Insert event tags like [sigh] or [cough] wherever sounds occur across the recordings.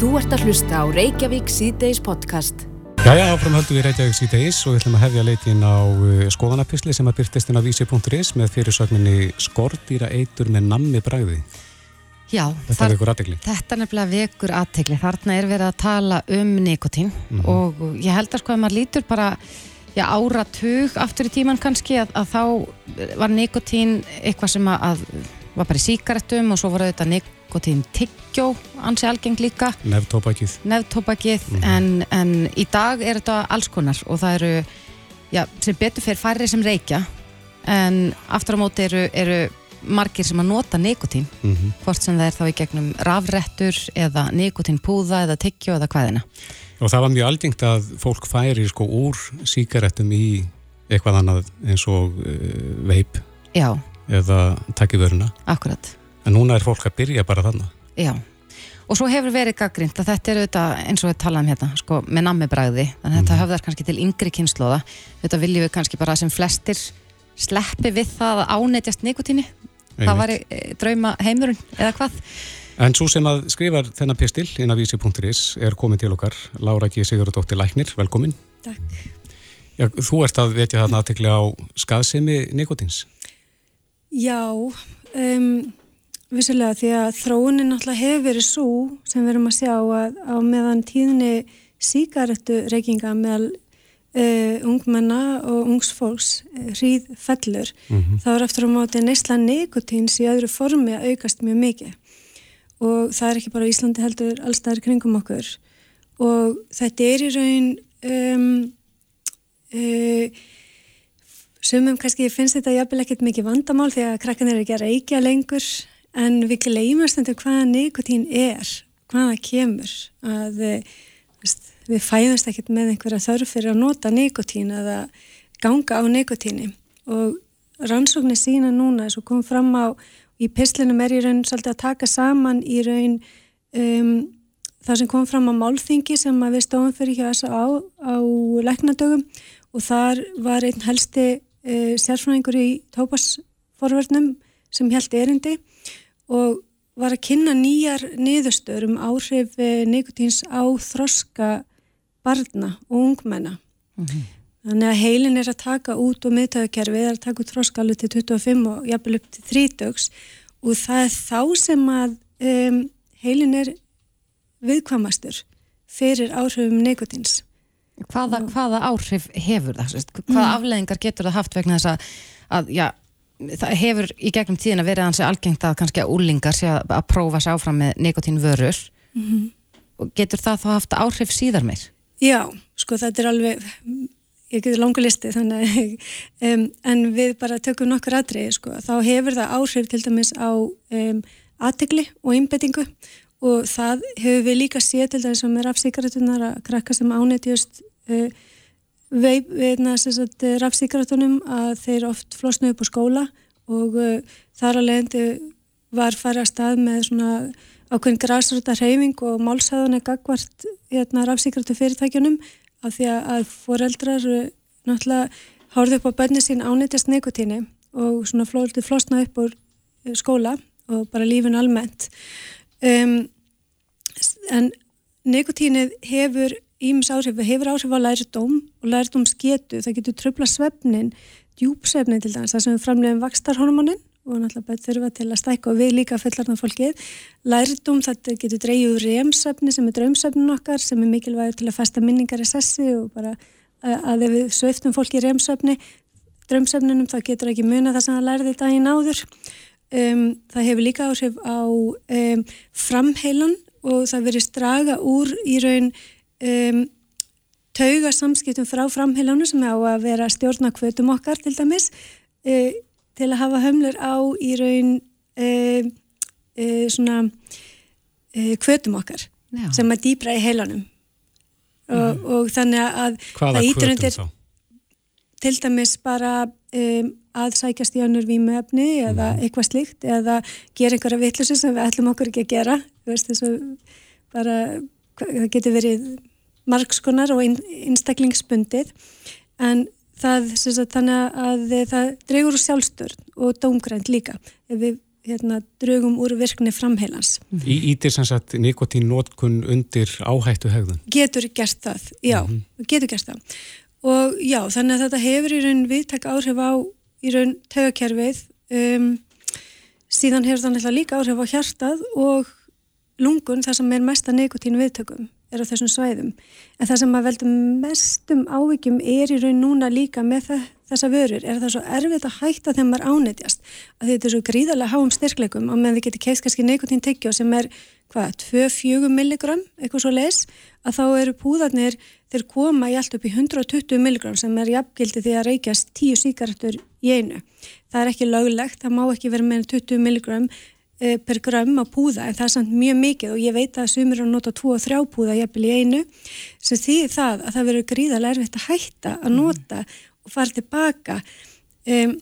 Þú ert að hlusta á Reykjavík C-Days podcast. Jæja, áfram höldum við Reykjavík C-Days og við ætlum að hefja leitin á uh, skoðanapisli sem að byrtist inn á vísi.is með fyrirsögninni Skordýra eitur með nammi bræði. Já, Þetta þar, er ykkur aðdegli. þetta nefnilega vekur aðtegli. Þarna er verið að tala um nikotín Mhm. og ég held að sko að maður lítur bara já, áratug aftur í tíman kannski að, að þá var nikotín eitthvað sem að var bara í síkaretum og svo voru þetta nikotín tyggjó, ansi algeng líka. Nefntópakið Mhm. en, en í dag er þetta alls konar og það eru já, sem betur fyrir færri sem reykja en aftur á móti eru, eru margir sem að nota nikotín Mm hvort sem það er þá í gegnum rafrettur eða nikotínpúða eða tyggjó eða hvaðina. Og það var mjög algengt að fólk færi sko úr síkaretum í eitthvað annað eins og uh, veip Já, eða takkivöruna. akkurat. En núna er fólk að byrja bara þarna. Já. Og svo hefur verið gaggrind að þetta er auðvitað eins og við talaðum hérna, sko, með nammibræði, þannig að þetta höfðar kannski til yngri kynnslóða. Þetta viljum við kannski bara sem flestir sleppi við það að ánetjast nikotíni. Það var e, drauma heimurinn eða hvað. En svo sem að skrifar þennan pistil inn á vísi.is er komin til okkar Lára G. Sigurðardóttir Læknir, velkomin. Takk. Já, þú ert að vetja þarna aðtekli á skaðsemi nikotins. Já, um, vissulega því að þróunin náttúrulega hefur verið svo sem við erum að sjá að á meðan tíðni síkaretu reykinga meðal uh, ungmenna og ungs fólks uh, hríð fellur þá er eftir á móti neysla nikotíns í öðru formi að aukast mjög mikið. Og það er ekki bara Íslandi heldur allstaðar kringum okkur. Og þetta er í raun um, uh, Sumum kannski finnst þetta jafnvel ekkert mikið vandamál því að krakkan er ekki að reykja lengur en við gleymast þetta hvaða nikotín er, hvaða kemur að eh, veist, við fæðast ekkert með einhverja þörf fyrir að nota nikotín eða ganga á nikotíni og rannsóknir sína núna eins og kom fram á í pislinum er í raun svolítið að taka saman í raun um, það sem kom fram á málþingi sem að við stóðum fyrir hjá þess á, á læknadögum og þar var einn helsti uh, sérfræðingur í tópasforverðnum sem held erindi og var að kynna nýjar niðurstöður um áhrif uh, nikotíns á þroska barna og ungmenna. Þannig að heilin er að taka út og miðtöðukerfið er að taka út þroska alveg til 25 og jafnvel upp til 30 og það er þá sem að um, heilin er viðkvamastur fyrir áhrifum nikotíns. Hvaða, hvaða áhrif hefur það? Hvaða afleðingar getur það haft vegna þess að, að já, það hefur í gegnum tíðina verið hansi algengt að kannski að úlingar sé að, að prófa sér áfram með nikotínvörur og getur það þá haft áhrif síðar meir? Já, sko þetta er alveg, ég getur langu listi þannig að, um, en við bara tökum nokkur atriði sko, þá hefur það áhrif til dæmis á um, aðtegli og einbettingu og það hefur við líka séð til dæmis með rafsíkaratunar að krakka sem ánættjust veip, veitna, sagt, rafsíkaratunum að þeir oft flosna upp á skóla og uh, þar að leiðandi var farið að stað með svona ákveðin græsrúta hreyfing og málsæðan er gagvart hérna, rafsíkratu fyrirtækjunum af því að, foreldrar náttúrulega hórðu upp á bönni sín ánættjast nikotíni og svona flóðið flosna upp úr skóla og bara lífin almennt. Um, en nikotínið hefur ímis áhrif, hefur áhrif á lærdóm og lærdómsgetu, það getur tröfla svefnin, djúpsvefnin til dæmis, það sem við framlegum vakstarhormonin og náttúrulega bara þurfa til að stækka og við líka fullarna fólkið. Lærdóm þetta getur dreyju úr remsefni sem er draumsefnin okkar sem er mikilvægur til að festa minningar í sessi og bara að, ef við sveiftum fólki í remsefni draumsefninum þá getur ekki muna það sem það lærði daginn áður. Um, það hefur líka áhrif á um, framheilan og það verið straga úr í raun um, tauga samskiptum frá framheilanu sem á að vera stjórna kvötum okkar til dæmis uh, til að hafa hömlur á í raun uh, uh, svona uh, kvötum okkar Já. sem að dýbra í heilanum og, og þannig að Hvaða kvötum undir þá? til dæmis bara um, að sækjast í önnur vímuefni eða eitthvað slíkt eða gera einhverja vitleysu sem við ætlum okkur ekki að gera veist þess að bara það getur verið margskonar og einstaklingsbundið en það sem sagt, þannig að það dregur úr sjálfstörn og dómgrænt líka ef við hérna, drögum úr virkni framheilans. Í ítir sem sagt nikotín nótkun undir áhættu hegðun? Getur gert það, já, mm -hmm. getur gert það. Og já, þannig að þetta hefur í raun viðtak áhrif á í raun tögakerfið, um, síðan hefur það líka áhrif á hjartað og lungun þar sem er mesta nikotín viðtökum er á þessum svæðum. En það sem að veldum mestum ávíkjum er í raun núna líka með þessa vörur er það svo erfitt að hætta þegar maður ánættjast þetta er svo gríðarlega háum styrklegum og meðan við getum keitt kannski neikotín tekjó sem er hvað, 2-4 milligram eitthvað svo les, að þá eru púðarnir þeir koma í allt upp í 120 milligram sem er jafngildi því að reykjast 10 síkartur í einu það er ekki löglegt, það má ekki vera meira 20 milligram per gram á púða en það er samt mjög mikið og ég veit að sumir að nota 2 og 3 púða jafnvel í einu sem því það að það verður gríðarlega erfitt að hætta að nota mm og fara tilbaka. Um,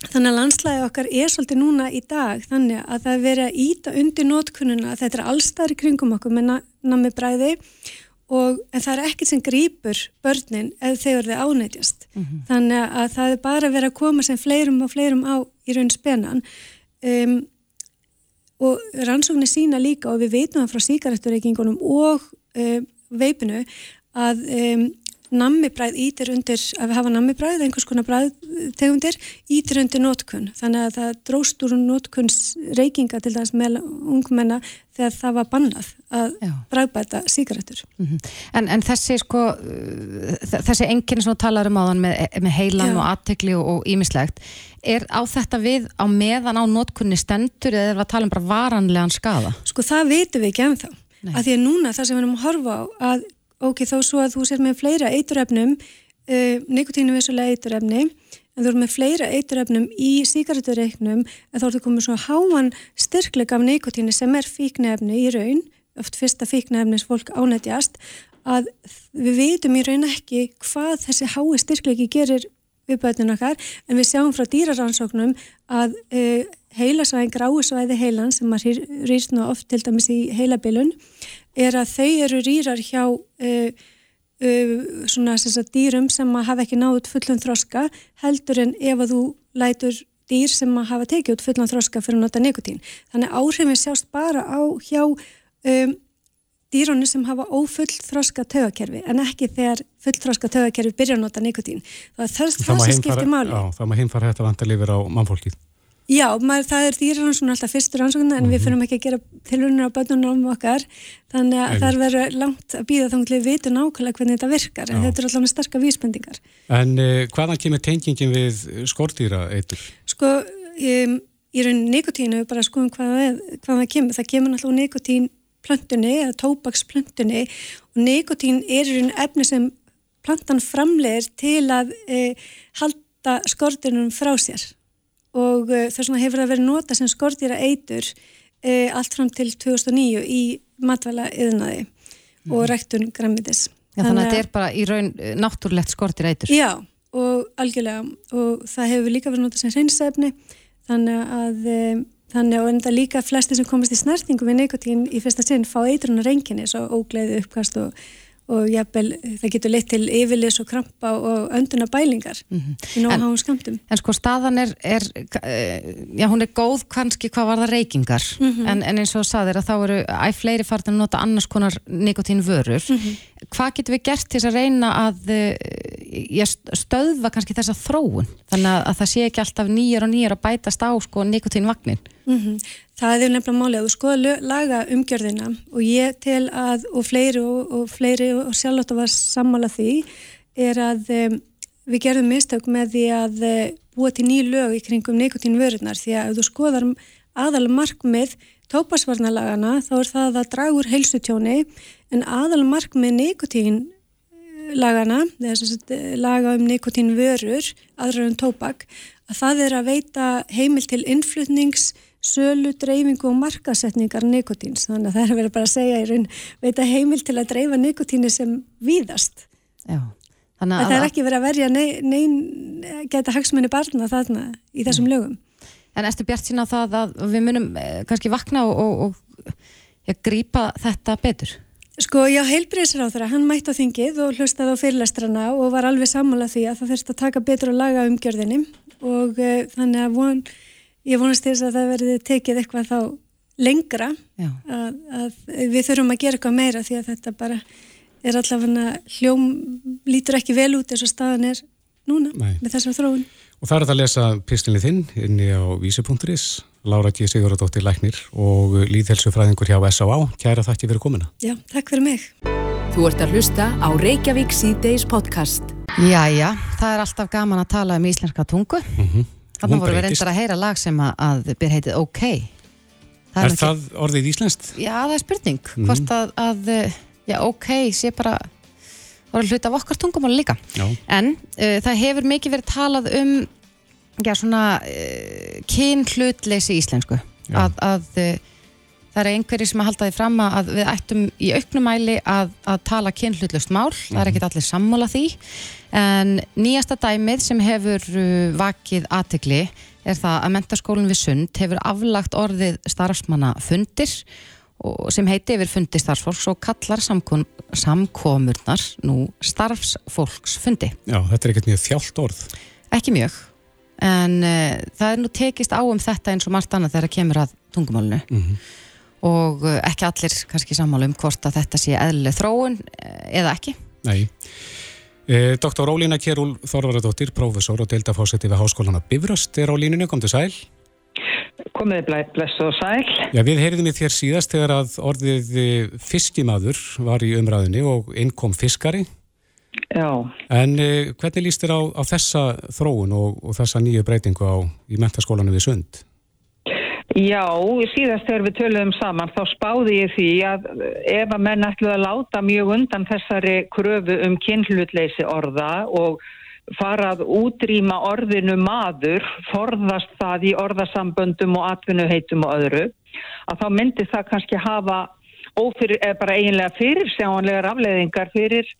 þannig að landslæði okkar er svolítið núna í dag þannig að það veri að íta undir nótkununa þetta er allstæðri kringum okkur með nammi bræði og en það er ekkert sem grýpur börnin ef þeir eru ánætjast mm -hmm. þannig að það er bara verið að koma sem fleirum og fleirum á í raun spennan. Um, og rannsóknir sína líka og við veitum það frá síkareturreikingunum og um, veipinu að um, nammibræð ítir undir, að við hafa nammibræð, einhvers konar bræðtegundir, ítir undir nótkunn. Þannig að það dróst úr nótkunns reykinga til þess með ungmenna þegar það var bannað að bræðbæta síkaretur. Mm -hmm. en, en þessi sko, þessi enginn sem talar um áðan með, með heilan Já. og aðtegli og ímislegt, er á þetta við á meðan á nótkunni stendur eða er það að tala um bara varanlegan skada? Sko það veitum við ekki ennþá. Nei. Að því að núna það sem við erum að horfa á að ok, þá svo að þú sér með fleira eiturefnum, uh, nikotínu vissulega eiturefni, en þú eru með fleira eiturefnum í síkartureiknum en þá er það komið svo háan styrkleg af nikotínu sem er fíknefni í raun, oft fyrsta fíknefnis fólk ánættjast, að við veitum í raun ekki hvað þessi hái styrklegi gerir við bötnum okkar, en við sjáum frá dýrarannsóknum að uh, heilasvæðin, gráusvæði heilan sem maður rýrst nú oft til dæmis í heilabilun er að þau eru rýrar hjá uh, uh, svona sagt, dýrum sem að hafa ekki nátt fullum þroska heldur en ef að þú lætur dýr sem að hafa tekið út fullan þroska fyrir að nota nikotín. Þannig áhrifin sjást bara á hjá um, dýrónu sem hafa ófull þroska tögakerfi en ekki þegar full þroska tögakerfi byrja að nota nikotín. Það er þörst það sem skiptir máli. Já, það maður heimfara þetta vantarlifir á mannfólkið. Já, maður, það er dýrarannsókn alltaf fyrstur ansókn en mm -hmm. við mhm. fyrir ekki að gera tilhörnur á bönnunum okkar þannig að það verður langt að býða þá við vitum nákvæmlega hvernig þetta virkar Já. en þetta er alltaf með starka vísbendingar En uh, hvaðan kemur tengingin við skordýra eitur? Sko, um, í raun nikotínu bara skoðum hvaðan hvað það kemur það kemur alltaf nikotín plöntunni eða tóbaksplöntunni og nikotín er í raun efni sem plantan framlegir til að uh, halda skordinum frá sér og uh, þess vegna hefur það verið nota sem skortýra eitur uh, allt fram til 2009 í matvæla yðnaði mm. og rektun græmitis. Já, þannig að þetta er bara í raun uh, náttúrulegt skortýra eitur. Já, og algjörlega og það hefur líka verið nota sem hreinsefni þannig að um, þannig að enda líka flesti sem komast í snertingu við neikotín í fyrsta sinn fá eitrun og reynginni svo ógleiði uppkast og og jafnvel það getur leitt til yfirlis og krampa og önduna bælingar mm -hmm. í nóg háum skamtum. En sko staðan er, er, já hún er góð kannski hvað var það reykingar mm -hmm. en, en eins og saðir að þá eru æg fleiri fartin að nota annars konar nikotín vörur. Mm -hmm. Hvað getur við gert til að reyna að já, stöðva kannski þessa þróun þannig að það sé ekki alltaf nýjar og nýjar að bætast á sko nikotín vagnin? Mhm. Það er nefnilega málið að þú skoða laga umgjörðina og ég tel að, og fleiri og, og fleiri og sjálfnátt að var sammála því, er að um, við gerðum mistök með því að uh, búa til ný lög í kringum nikotín vörunar því að ef þú skoðar aðal markmið tópasvarnalagana þá er það að dragur heilsutjóni en aðal markmið nikotín lagana, þess að laga um nikotín vörur, aðra um tópak, að það er að veita heimil til innflutnings sölu, dreifingu og markasetningar nikotíns. Þannig að það er verið bara að segja í raun veita heimil til að dreifa nikotíni sem víðast. Já. Þannig að það er ekki verið að verja neyn, neyn geta hagsmunni barna þarna í þessum mm. lögum. En erstu bjart sína það að við munum eh, kannski vakna og, og, og ja, grípa þetta betur? Sko, já, heilbreyðsráður, hann mætti á þingið og hlustaði á fyrirlestrana og var alveg sammálað því að það þurfti að taka betur og laga umgjörðinni og uh, þannig að von ég vonast þess að það verði tekið eitthvað þá lengra að, að við þurfum að gera eitthvað meira því að þetta bara er allavega hljóm lítur ekki vel út eins og staðan er núna Nei. með þessum þróun. Og það er að lesa pislinni þinn inni á vísi.is Lára G. Sigurðardóttir Læknir og líðhelsufræðingur hjá S.A.A. Kæra þakki fyrir komina. Já, takk fyrir mig. Þú ert að hlusta á Reykjavík C-Days podcast. Jæja, það er alltaf gaman að tala um íslenska tungu. Mm -hmm. Þannig voru við reyndar að heyra lag sem að byr heitið OK. Það er, er það ekki... orðið íslenskt? Já, það er spurning. Mm. Hvort að, að já, OK sé bara voru hlut af okkar tungumál líka. Já. En uh, það hefur mikið verið talað um já, svona uh, kynhlutleysi íslensku að, að uh, það er einhverju sem að halda því fram að við ættum í auknumæli að, að tala kynhlutlust mál, það er mhm. ekkit allir sammála því en nýjasta dæmið sem hefur uh, vakið aðtegli er það að mentaskólinn við Sund hefur aflagt orðið starfsmanna fundir sem heiti yfir fundi starfsfólks og kallar samkom, samkomurnar nú starfsfólksfundi. Já, þetta er ekkert mjög þjált orð. Ekki mjög en uh, það er nú tekist á um þetta eins og margt annað þegar það kemur að tungumálunu mm -hmm. Og uh, ekki allir kannski sammálu um hvort að þetta sé eðlileg þróun uh, eða ekki Nei eh, Dr. Ólína Kjærúl Þorvaradóttir, professor og deildafósetti við Háskólana Bifröst er á línunni, kom til sæl Komið bless og sæl Já, við heyriðum í þér síðast þegar að orðið eh, fiskimaður var í umræðinni og innkom fiskari Já. En eh, hvernig líst þér á, á þessa þróun og, og þessa nýju breytingu á, í mentaskólanu við Sund? Já, síðast þegar við töluðum saman þá spáði ég því að ef að menn ætluð að láta mjög undan þessari kröfu um kynhlutleysi orða og farað útrýma orðinu maður, forðast það í orðasamböndum og atvinnuheitum og öðru, að þá myndi það kannski hafa ófyrir, eða bara eiginlega fyrirsjáanlegar afleðingar fyrir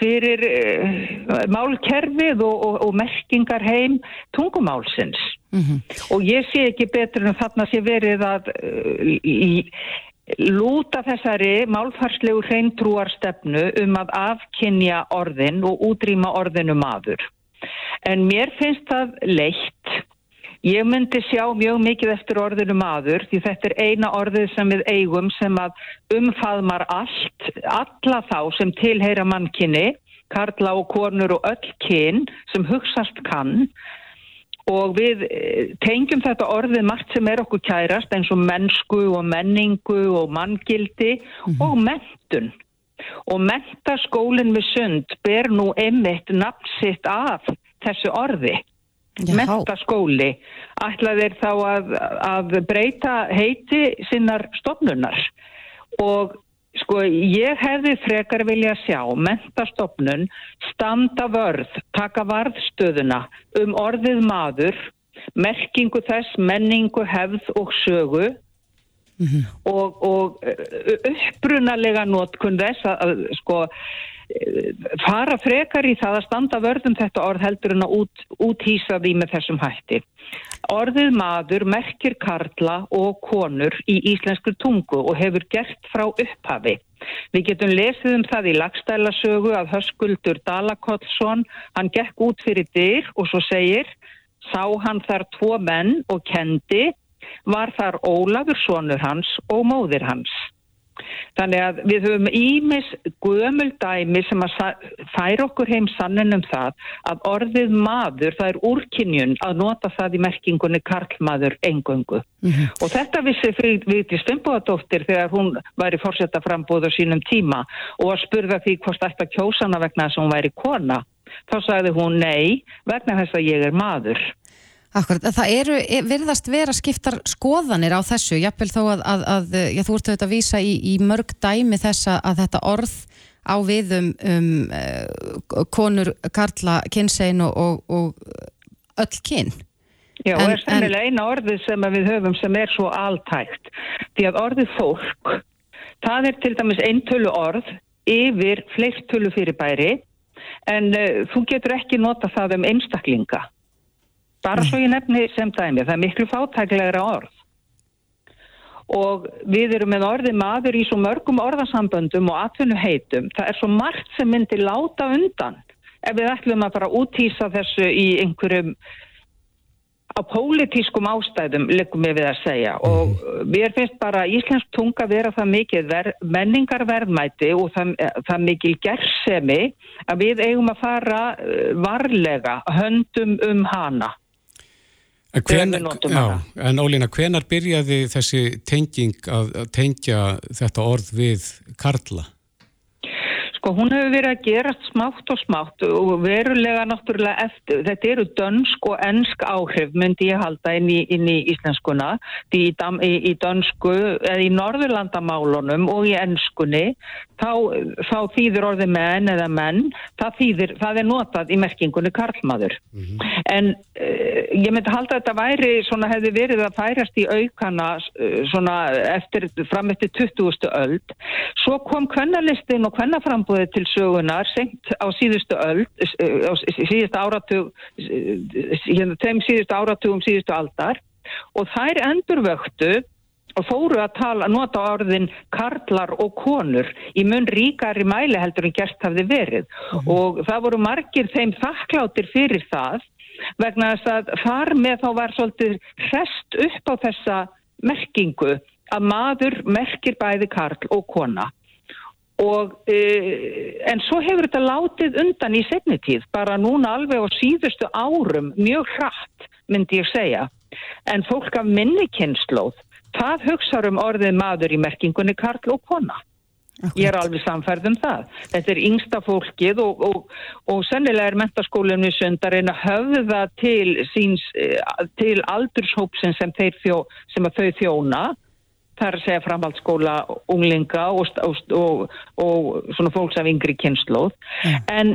fyrir uh, málkerfið og, og, og merkingar heim tungumálsins mm -hmm. og ég sé ekki betur en þarna sé verið að uh, í, lúta þessari málfarslegu hreintrúarstefnu um að afkynja orðin og útrýma orðinu maður en mér finnst það leitt Ég myndi sjá mjög mikið eftir orðinu maður því þetta er eina orðið sem við eigum sem að umfaðmar allt, alla þá sem tilheyra mannkinni, karla og konur og öll kyn sem hugsast kann og við eh, tengjum þetta orðið margt sem er okkur kærast eins og mennsku og menningu og manngildi mm -hmm. og mentun. Og mentaskólinn við sund ber nú einmitt nafnsitt af þessu orði mentaskóli ætla þeir þá að, að breyta heiti sinnar stofnunar og sko ég hefði frekar vilja sjá mentastofnun standa vörð, taka varðstöðuna um orðið maður merkingu þess, menningu, hefð og sögu mm -hmm. og, og upprunalega notkun þess að sko fara frekar í það að standa vörðum þetta orð heldur en að út, úthýsa því með þessum hætti. Orðið maður merkir karla og konur í íslenskur tungu og hefur gert frá upphafi. Við getum lesið um það í lagstælasögu að höskuldur Dalakollsson, hann gekk út fyrir dyr og svo segir, sá hann þar tvo menn og kendi, var þar Ólafur sonur hans og móðir hans. Þannig að við höfum ímis guðumöldæmi sem að færa okkur heim sannin um það að orðið maður, það er úrkynjun að nota það í merkingunni karlmaður engöngu. Mm -hmm. Og þetta vissi Viti Stumboðadóttir þegar hún væri fórsetta frambúð á sínum tíma og að spurða því hvort að kjósana vegna þess að hún væri kona. Þá sagði hún nei vegna þess að ég er maður. Akkurat, það eru, e, verðast vera skiptar skoðanir á þessu, jápil þó að, að, að já, þú ert auðvitað að vísa í, í mörg dæmi þess að þetta orð á við um, um uh, konur, karla, kynsegin og, og, og öll kyn. Já, en, og er sennilega eina orðið sem við höfum sem er svo altækt, því að orðið fólk, það er til dæmis eintölu orð yfir fleirtölu fyrirbæri, en uh, þú getur ekki nota það um einstaklinga bara svo ég nefni sem dæmi, það er miklu fátæklegra orð og við erum með orði maður í svo mörgum orðasamböndum og atvinnu heitum, það er svo margt sem myndir láta undan ef við ætlum að fara útýsa þessu í einhverjum á pólitískum ástæðum likum við við að segja og Mhm. mér finnst bara íslensk tunga vera það mikið ver, menningarverðmæti og það, það mikil gersemi að við eigum að fara eh, varlega höndum um hana. Hven, já, en Ólína, hvenar byrjaði þessi tenging að, að tengja þetta orð við Karla? Sko hún hefur verið að gerast smátt og smátt og verulega náttúrulega eftir. Þetta eru dönsk og ennsk áhrif myndi ég halda inn í, inn í íslenskuna. Því í, í, í dönsku eða í norðurlandamálunum og í ennskunni þá, þá þýðir orðið menn eða menn. Það, þýðir, það er notað í merkingunni karlmaður. En uh, ég myndi halda að þetta væri svona hefði verið að færast í aukana uh, svona eftir, fram eftir 20. öld. Svo kom kvennalistin og kvennaframbúðið til sögunar senkt á síðustu öld, uh, á síðustu áratug, hérna þeim síðustu áratugum síðustu aldar. Og þær endurvöktu og fóru að tala, nota orðin karlar og konur í mun ríkari mæli heldur en gert hafði verið. Og það voru margir þeim þakkláttir fyrir það vegna þess að þar með þá var svolítið hrest upp á þessa merkingu að maður merkir bæði karl og kona og e, en svo hefur þetta látið undan í setni tíð bara núna alveg á síðustu árum mjög hratt myndi ég segja en fólk af minni kynnslóð það hugsaður um orðið maður í merkingunni karl og kona Ég er alveg samfærð um það. Þetta er yngsta fólkið og, og, og sennilega er mentaskólinu sundarinn að höfða til, síns, eh, til aldurshópsin sem, þjó, sem að þau þjóna. Það er að segja framhaldsskóla unglinga og, og, og svona fólks af yngri kynnslóð. En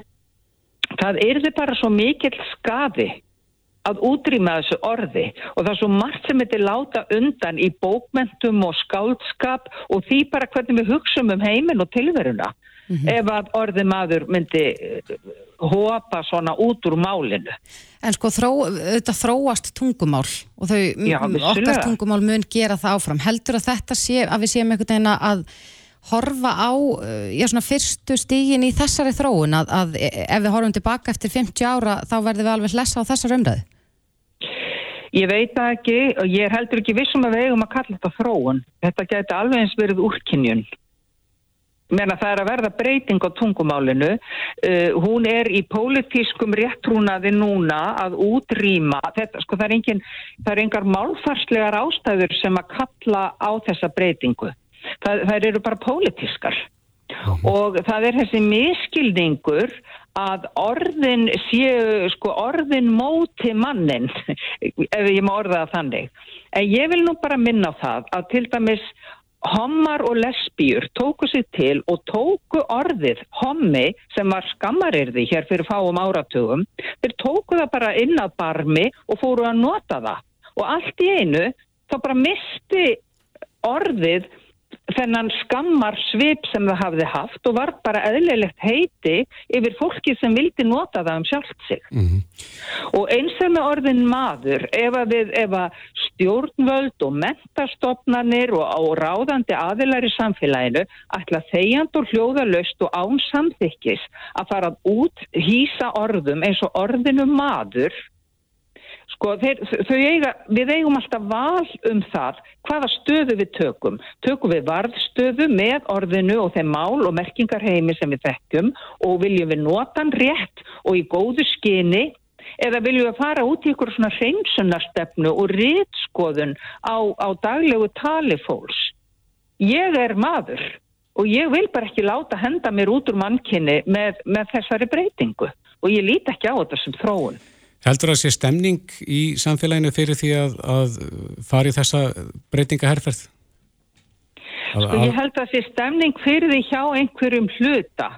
það er þið bara svo mikill skaði að útrýma þessu orði og það er svo margt sem þetta er láta undan í bókmentum og skáldskap og því bara hvernig við hugsaum um heiminn og tilveruna ef að orði maður myndi eh, hopa svona út úr málinu. En sko þró, þetta þróast tungumál og þau, Já, okkar tungumál mun gera það áfram. Heldur að þetta sé, að við séum einhvern veginn að horfa á, uh, já svona fyrstu stígin í þessari þróun að, að e- ef við horfum tilbaka eftir 50 ára þá verðum við alveg hlessa á þessar umræðu? Ég veit ekki og ég heldur ekki vissum að við eigum að kalla þetta þróun. Þetta geti alveg eins verið úrkynjun. Menna það er að verða breyting á tungumálinu. Uh, hún er í pólitískum réttrúnaði núna að útrýma. Þetta, sko, það, er engin, það er engar málfarslegar ástæður sem að kalla á þessa breytingu. Það, það eru bara pólitískar. Og það er þessi miskilningur að orðin séu, sko, orðin móti mannin, [laughs] ef ég má orða það þannig. En ég vil nú bara minna á það að til dæmis hommar og lesbíur tóku sig til og tóku orðið hommi sem var skammarirði hér fyrir fáum áratugum, þeir tóku það bara inn að barmi og fóru að nota það. Og allt í einu þá bara misti orðið þennan skammar svip sem það hafði haft og var bara eðlilegt heiti yfir fólki sem vildi nota það um sjálft sig. Og eins er með orðin maður, ef að, við, ef að stjórnvöld og mentastofnanir og, og ráðandi aðilar í samfélaginu ætla þegjand og hljóðalöst og án samþykkis að fara út hýsa orðum eins og orðinu maður Sko, þeir, þau eiga, við eigum alltaf val um það hvaða stöðu við tökum. Tökum við varðstöðu með orðinu og þeim mál og merkingarheimi sem við þekkjum og viljum við nota hann rétt og í góðu skyni eða viljum við fara út í ykkur svona hreinsunarstefnu og rítskoðun á, á daglegu tali fólks. Ég er maður og ég vil bara ekki láta henda mér út úr mannkynni með, með þessari breytingu og ég líti ekki á þetta sem þróun. Heldur það sé stemning í samfélaginu fyrir því að, að fari þessa breytingaherferð? Sko ég held að það sé stemning fyrir því hjá einhverjum hluta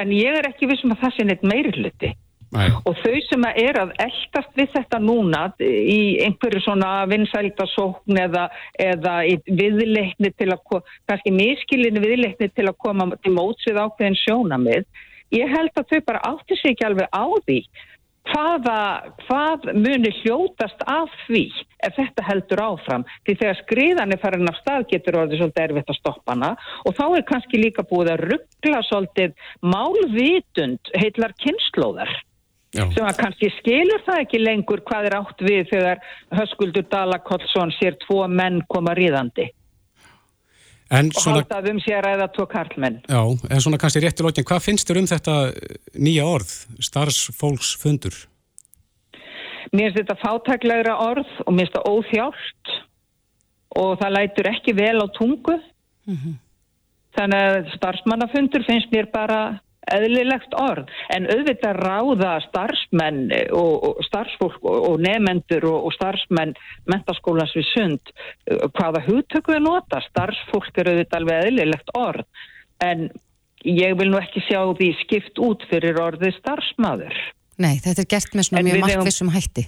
en ég er ekki vissum að það sé neitt meiri hluti. Nei. Og þau sem að er að eldast við þetta núna í einhverju svona vinsældasókn eða, eða viðleikni til að, kannski miskilinu viðleikni til að koma til móts við ákveðin sjónamið, ég held að þau bara átti sig ekki alveg á því hvaða, hvað muni hljótast af því ef þetta heldur áfram. Því þegar skriðan er farin af stað getur orðið svolítið erfitt að stoppa hana og þá er kannski líka búið að ruggla svolítið málvitund heitlar kynnslóðar Já. sem að kannski skilur það ekki lengur hvað er átt við þegar höskuldur Dala Kollsson sér tvo menn koma ríðandi en og svona, haldað um sér eða tvo karlmenn. já, en svona kannski rétt í lókin, hvað finnst þér um þetta nýja orð, starfsfólksfundur? Mér finnst þetta fátæklegra orð og mér finnst þetta óþjált og það lætur ekki vel á tungu. Þannig að starfsmannafundur finnst mér bara eðlilegt orð. En auðvitað ráða starfsmenn og, og starfsfólk og, nefendur og, starfsmenn mentaskólans við sund uh, hvaða hugtöku er nota. Starfsfólk er auðvitað alveg eðlilegt orð. En ég vil nú ekki sjá því skipt út fyrir orðið starfsmaður. Nei, þetta er gert með svona En mjög við markvissum hætti.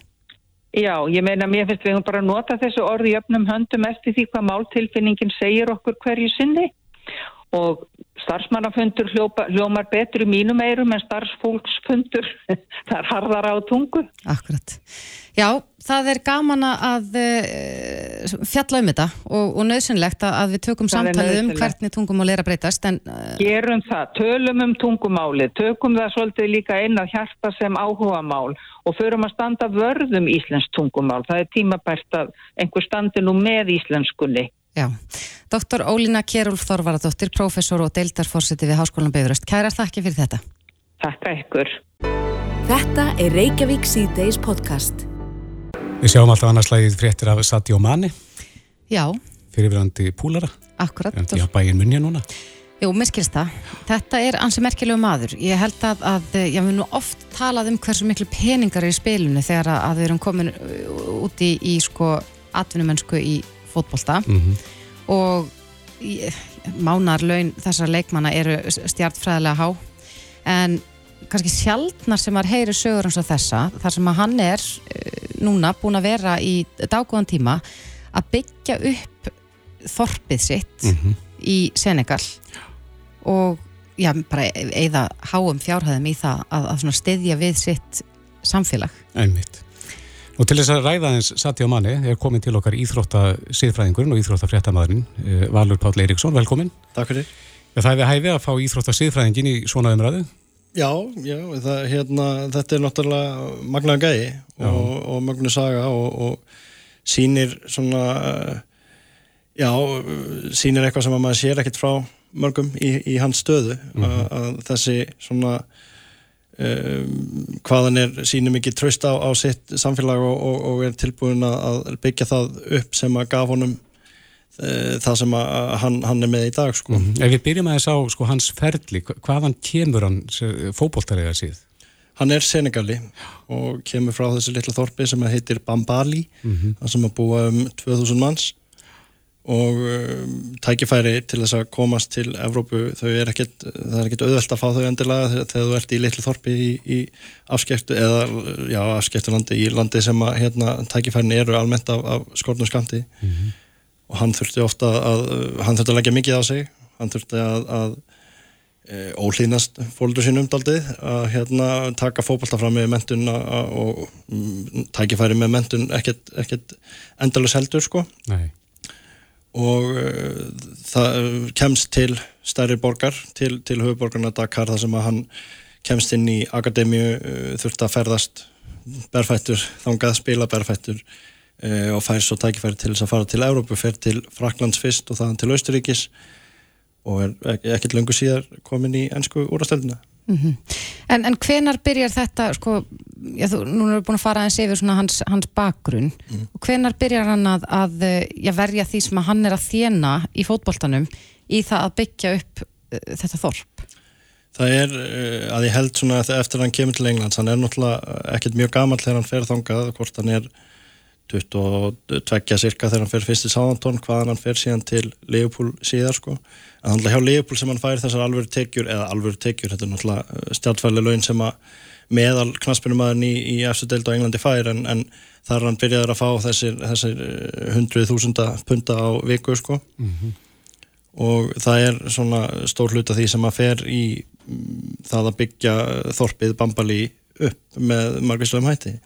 Já, ég meina mér finnst við höfum bara nota þessu orði í öfnum höndum eftir því hvað máltilfinningin segir okkur hverju sinni og starfsmannafundur hljópa, hljómar betur í mínum eirum en starfsfólksfundur [laughs] það er harðara á tungu. Akkurat. Já, það er gaman að uh, fjalla um þetta og, og nöðsynlegt að, að við tökum Það samtalið um hvernig tungumál er að breytast en uh, Gerum það, tölum um tungumálið, tökum það svolítið líka inn á hjarta sem áhugamál og förum að standa vörðum íslensk tungumál. Það er tímabært að einhver standi nú með íslenskunni. Já. Doktor Ólína Kjerúlf Þorvaradóttir, prófessor og deildarforseti við Háskólan Bifröst. Kærar þakki fyrir þetta. Takk ykkur. Þetta er Reykjavík C-Days podcast. Við sjáum alltaf annarslægið fréttir af Sadio Mani, Já, fyrirverandi púlara, akkurat. en já, bæinn munja núna. Jú, mér skilst það. Þetta er ansi merkilegu maður. Ég held að, að já, við nú oft talað um hversu miklu peningar er í spilinu þegar að, að við erum komin uh, út í, í sko atvinnumennsku í fótbolta Mm og í- mánarlaun þessar leikmanna eru stjartfræðilega há en kannski sjaldnar sem maður heyri sögur eins og þessa þar sem að hann er uh, núna búin að vera í dágóðan tíma að byggja upp þorpið sitt -hmm. í Senegal og já, bara eða háum fjárhæðum í það að, að svona styðja við sitt samfélag. Einmitt. Og til þess að ræða eins Sadio Mani er komin til okkar íþrótta síðfræðingurinn og íþrótta fréttamaðurinn Valur Páll Eiríksson, velkomin. Takk fyrir. Það er við hæfi að fá íþrótta síðfræðingin í svona umræðu. Já, já, það, hérna, þetta er náttúrulega magnaða gæi og, og magnu saga og, og sýnir svona, eh, já, sýnir eitthvað sem að maður sér ekkert frá mörgum í, í hans stöðu að, að þessi svona um, hvaðan er sýnir mikið tröst á, á sitt samfélag og, og, og er tilbúin að byggja það upp sem að gaf honum uh, það sem að hann, hann er með í dag sko. Ef við byrjum að þess á sko, hans ferli, hva- hvaðan kemur hann fótboltarega síð? Hann er Senegali og kemur frá þessi litla þorpi sem heitir Bambali, það sem að búa um 2000 manns og um, tækifæri til þess að komast til Evrópu, þau er ekkert, það er ekkert auðvelt að fá þau endilega þegar, þegar þú ert í litlu þorpi í, í afskektu eða, já, afskektu landi, í landi sem að hérna, tækifærin eru almennt af, af skornum skamti og hann þurfti ofta að, hann þurfti að leggja mikið á sig, hann þurfti að, að e, óhlýnast fóldur sínum daldið að hérna, taka fótbolta fram með mentun og mm, tækifæri með mentun ekkert, ekkert endalus heldur sko. Nei. Og uh, það kemst til stærri borgar til, til höfuborgarna Dakar þar sem að hann kemst inn í akademíu uh, þurfti að ferðast berfættur, þangað spila berfættur uh, og fær svo tækifæri til þess að fara til Európu, fer til Fraklands fyrst og þaðan til Austuríkis og er ek ekkert löngu síðar komin í ennsku úrastöldina En, en hvenar byrjar þetta, sko, já, þú, núna erum við búin að fara aðeins yfir hans, hans bakgrunn. Og hvenar byrjar hann að, að já, verja því sem hann er að þjena í fótboltanum í það að byggja upp uh, þetta þorp? Það er uh, að ég held svona eftir að hann kemur til Englands, hann er náttúrulega ekkert mjög gammal þegar hann fer þangað, hvort hann er 22 cirka þegar hann fer fyrst í Sáðantón, hvaðan hann fer síðan til Leopold síðar sko. En þannig að hjá Leopold sem hann fær þessar alvöru tekjur, eða alvöru tekjur, þetta er náttúrulega stjartfæli laun sem að meðal knaspinumæðurinn í, í eftir deild á Englandi fær, en, en þar hann byrjaður að fá þessir, þessir hundruð þúsunda punta á viku sko. Og það er svona stór hluta því sem að fer í mm, það að byggja þorpið Bambali upp með margvíslegum hætti.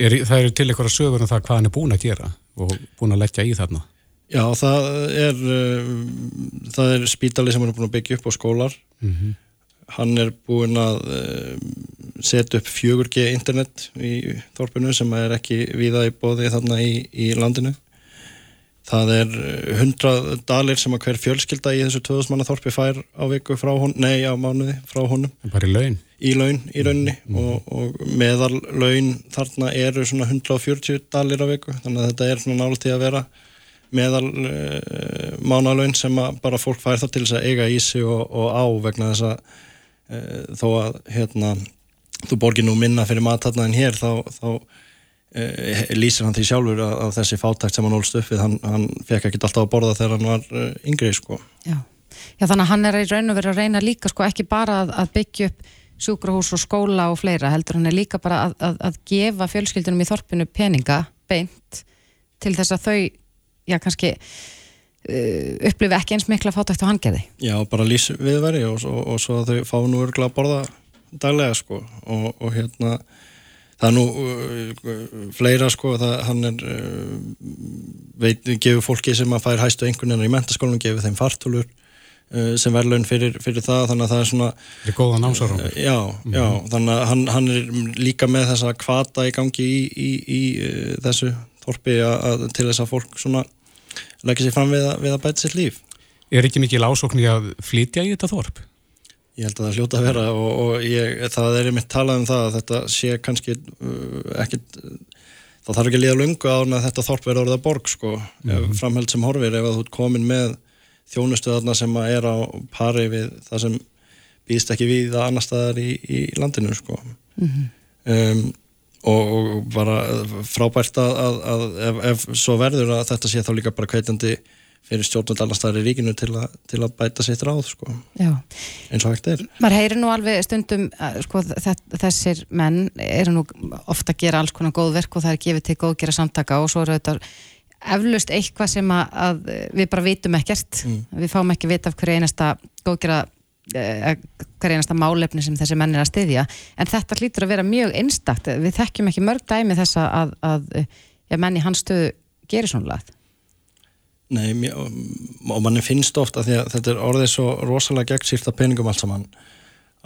Er, það eru til eitthvað sögur um það hvað hann er búin að gera og búin að leggja í þarna. Já, það er, uh, það er spítali sem hann er búin að byggja upp á skólar. Hann er búin að uh, setja upp 4G internet í þorpinu sem er ekki viða í bóði þarna í, í landinu það er 100 dalir sem að hver fjölskylda í þessu 2000 manna þorpi fær á viku frá hún, nei á mánuði frá honum. Bara í laun? Í laun, í rauninni mm. og, og meðal laun þarna eru svona 140 dalir á viku þannig að þetta er svona nált í að vera meðal uh, mánalaun sem bara fólk fær það til þess að eiga í sig og, og á vegna þess að uh, þó að hérna þú borgir nú minna fyrir matatna en hér þá, þá lýsir hann því sjálfur að, að þessi fátækt sem hann ólst upp við, hann, hann fekk ekki alltaf að borða þegar hann var uh, yngri sko. Já. Já, þannig að hann er í raun og verið að reyna líka sko ekki bara að, að byggja upp sjúkrahús og skóla og fleira heldur hann er líka bara að, að, að gefa fjölskyldunum í þorpinu peninga beint til þess að þau, já kannski uh, upplifi ekki eins mikla fátækt á hangeði. Já, bara lýs viðveri og, og, og svo að þau fá nú örgla að borða daglega sko og, og hérna það er nú uh, fleira sko það hann er uh, veit, gefur fólki sem að fær hæstu einhvern veginn í mentaskólanum, gefur þeim fartúlur uh, sem verðlaun fyrir, fyrir það þannig að það er svona Fyrir góða námsárum uh, Já, mm já, þannig að hann, hann er líka með þessa kvata í gangi í, í, í uh, þessu þorpi að, til þess að fólk svona leggja sér fram við að, við að bæta sér líf. Er ekki mikil ásókn í að flytja í þetta þorp? Ég held að það hljóta að vera og, og ég, það er einmitt talað um það að þetta sé kannski uh, ekkit, það þarf ekki að líða lungu á að þetta þorp verður orðið að borg sko, mm -hmm. framheld sem horfir ef þú ert komin með þjónustuðarna sem er á pari við það sem býðst ekki við að annar staðar í, í landinu sko. Mm -hmm. um, og, og bara frábært að, að, að ef, ef svo verður að þetta sé þá líka bara kveitandi fyrir í ríkinu til, a, til að bæta sitt ráð sko. eins og hægt er. Maður heyrir nú alveg stundum sko, þessir menn eru nú ofta að gera alls konar góð verk og það er gefið til góðgera samtaka og svo eru þetta eflust eitthvað sem að, að við bara vitum ekkert. Mm. við fáum ekki vita af hverju einasta góðgera eh, hverju einasta málefni sem þessi menn er að styðja. En þetta hlýtur að vera mjög einstakt. Við þekkjum ekki mörg dæmi þess að, að ja, menn í hans stöðu gerir svona Nei, og manni finnst ofta því að þetta er orðið svo rosalega gegnsýrt að peningum allt saman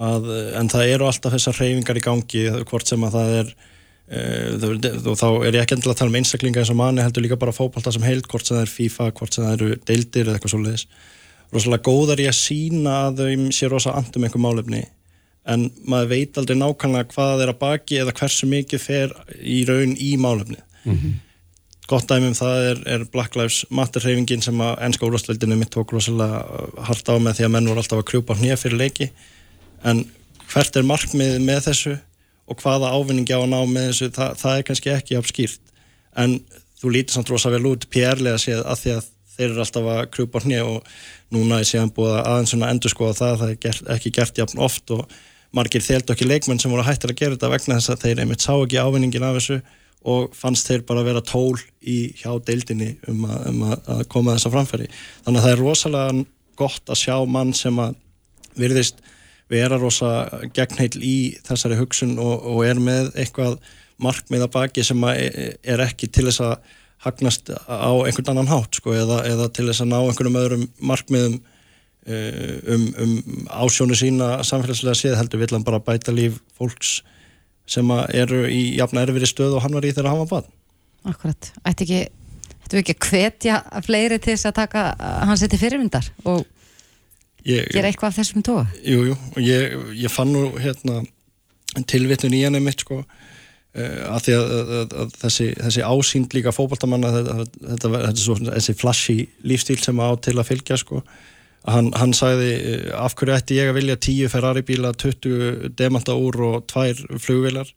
að, en það eru alltaf þessar reyfingar í gangi hvort sem að það er e, þá er ég ekki endilega að tala um einstaklinga eins og manni heldur líka bara fókbalta sem heilt hvort sem það er FIFA, hvort sem það eru deildir eða eitthvað svolítið rosalega góðar ég að sína að þau sé rosalega andum einhver málefni en maður veit aldrei nákvæmlega hvað það er að baki eða hversu mikið fer í raun í málefni mm -hmm gott dæmum það er, er Black Lives Matter hreyfingin sem að ennska úrlastveldinu mitt tók rosalega uh, hardt á með því að menn voru alltaf að krjúpa hnið fyrir leiki. En hvert er markmiðið með þessu og hvaða ávinningi á að ná með þessu? Það, það er kannski ekki afskýrt en þú lítir samt rosa vel út PR-lega séð að því að þeir eru alltaf að krjúpa hnið og núna er séðan búið aðeins svona endur skoða það það er gert, ekki gert jafn oft og margir þelt okki leikmenn sem voru hættir að gera þetta vegna þess að þeir einmitt sá ekki ávinningin af þessu og fannst þeir bara að vera tól í hjá deildinni um að, um að koma þessa framfæri. Þannig að það er rosalega gott að sjá mann sem að virðist vera rosa gegnheil í þessari hugsun og, og er með eitthvað markmiða baki sem e, er ekki til þess að hagnast á einhvern annan hátt sko, eða, eða til þess að ná einhvernum öðrum markmiðum e, um, um ásjónu sína samfélagslega séð heldur villan bara bæta líf fólks sem eru í jafna erfiri stöð og hann var í þegar hann var bann. Akkurat, ætti ekki, ættu ekki að hvetja fleiri til þess að taka hans til fyrirmyndar og ég, gera eitthvað af þessum tóa? Jú, jú, og ég, ég fann nú hérna tilvittun í henni mitt sko uh, að því að, að, að, að þessi, þessi ásýnd líka fókbaltamanna þetta, þetta, þetta, þessi flashy lífstíl sem á til að fylgja sko Hann, hann sagði eh, af hverju ætti ég að vilja 10 Ferrari bíla, 20 demanta úr og tvær flugvilar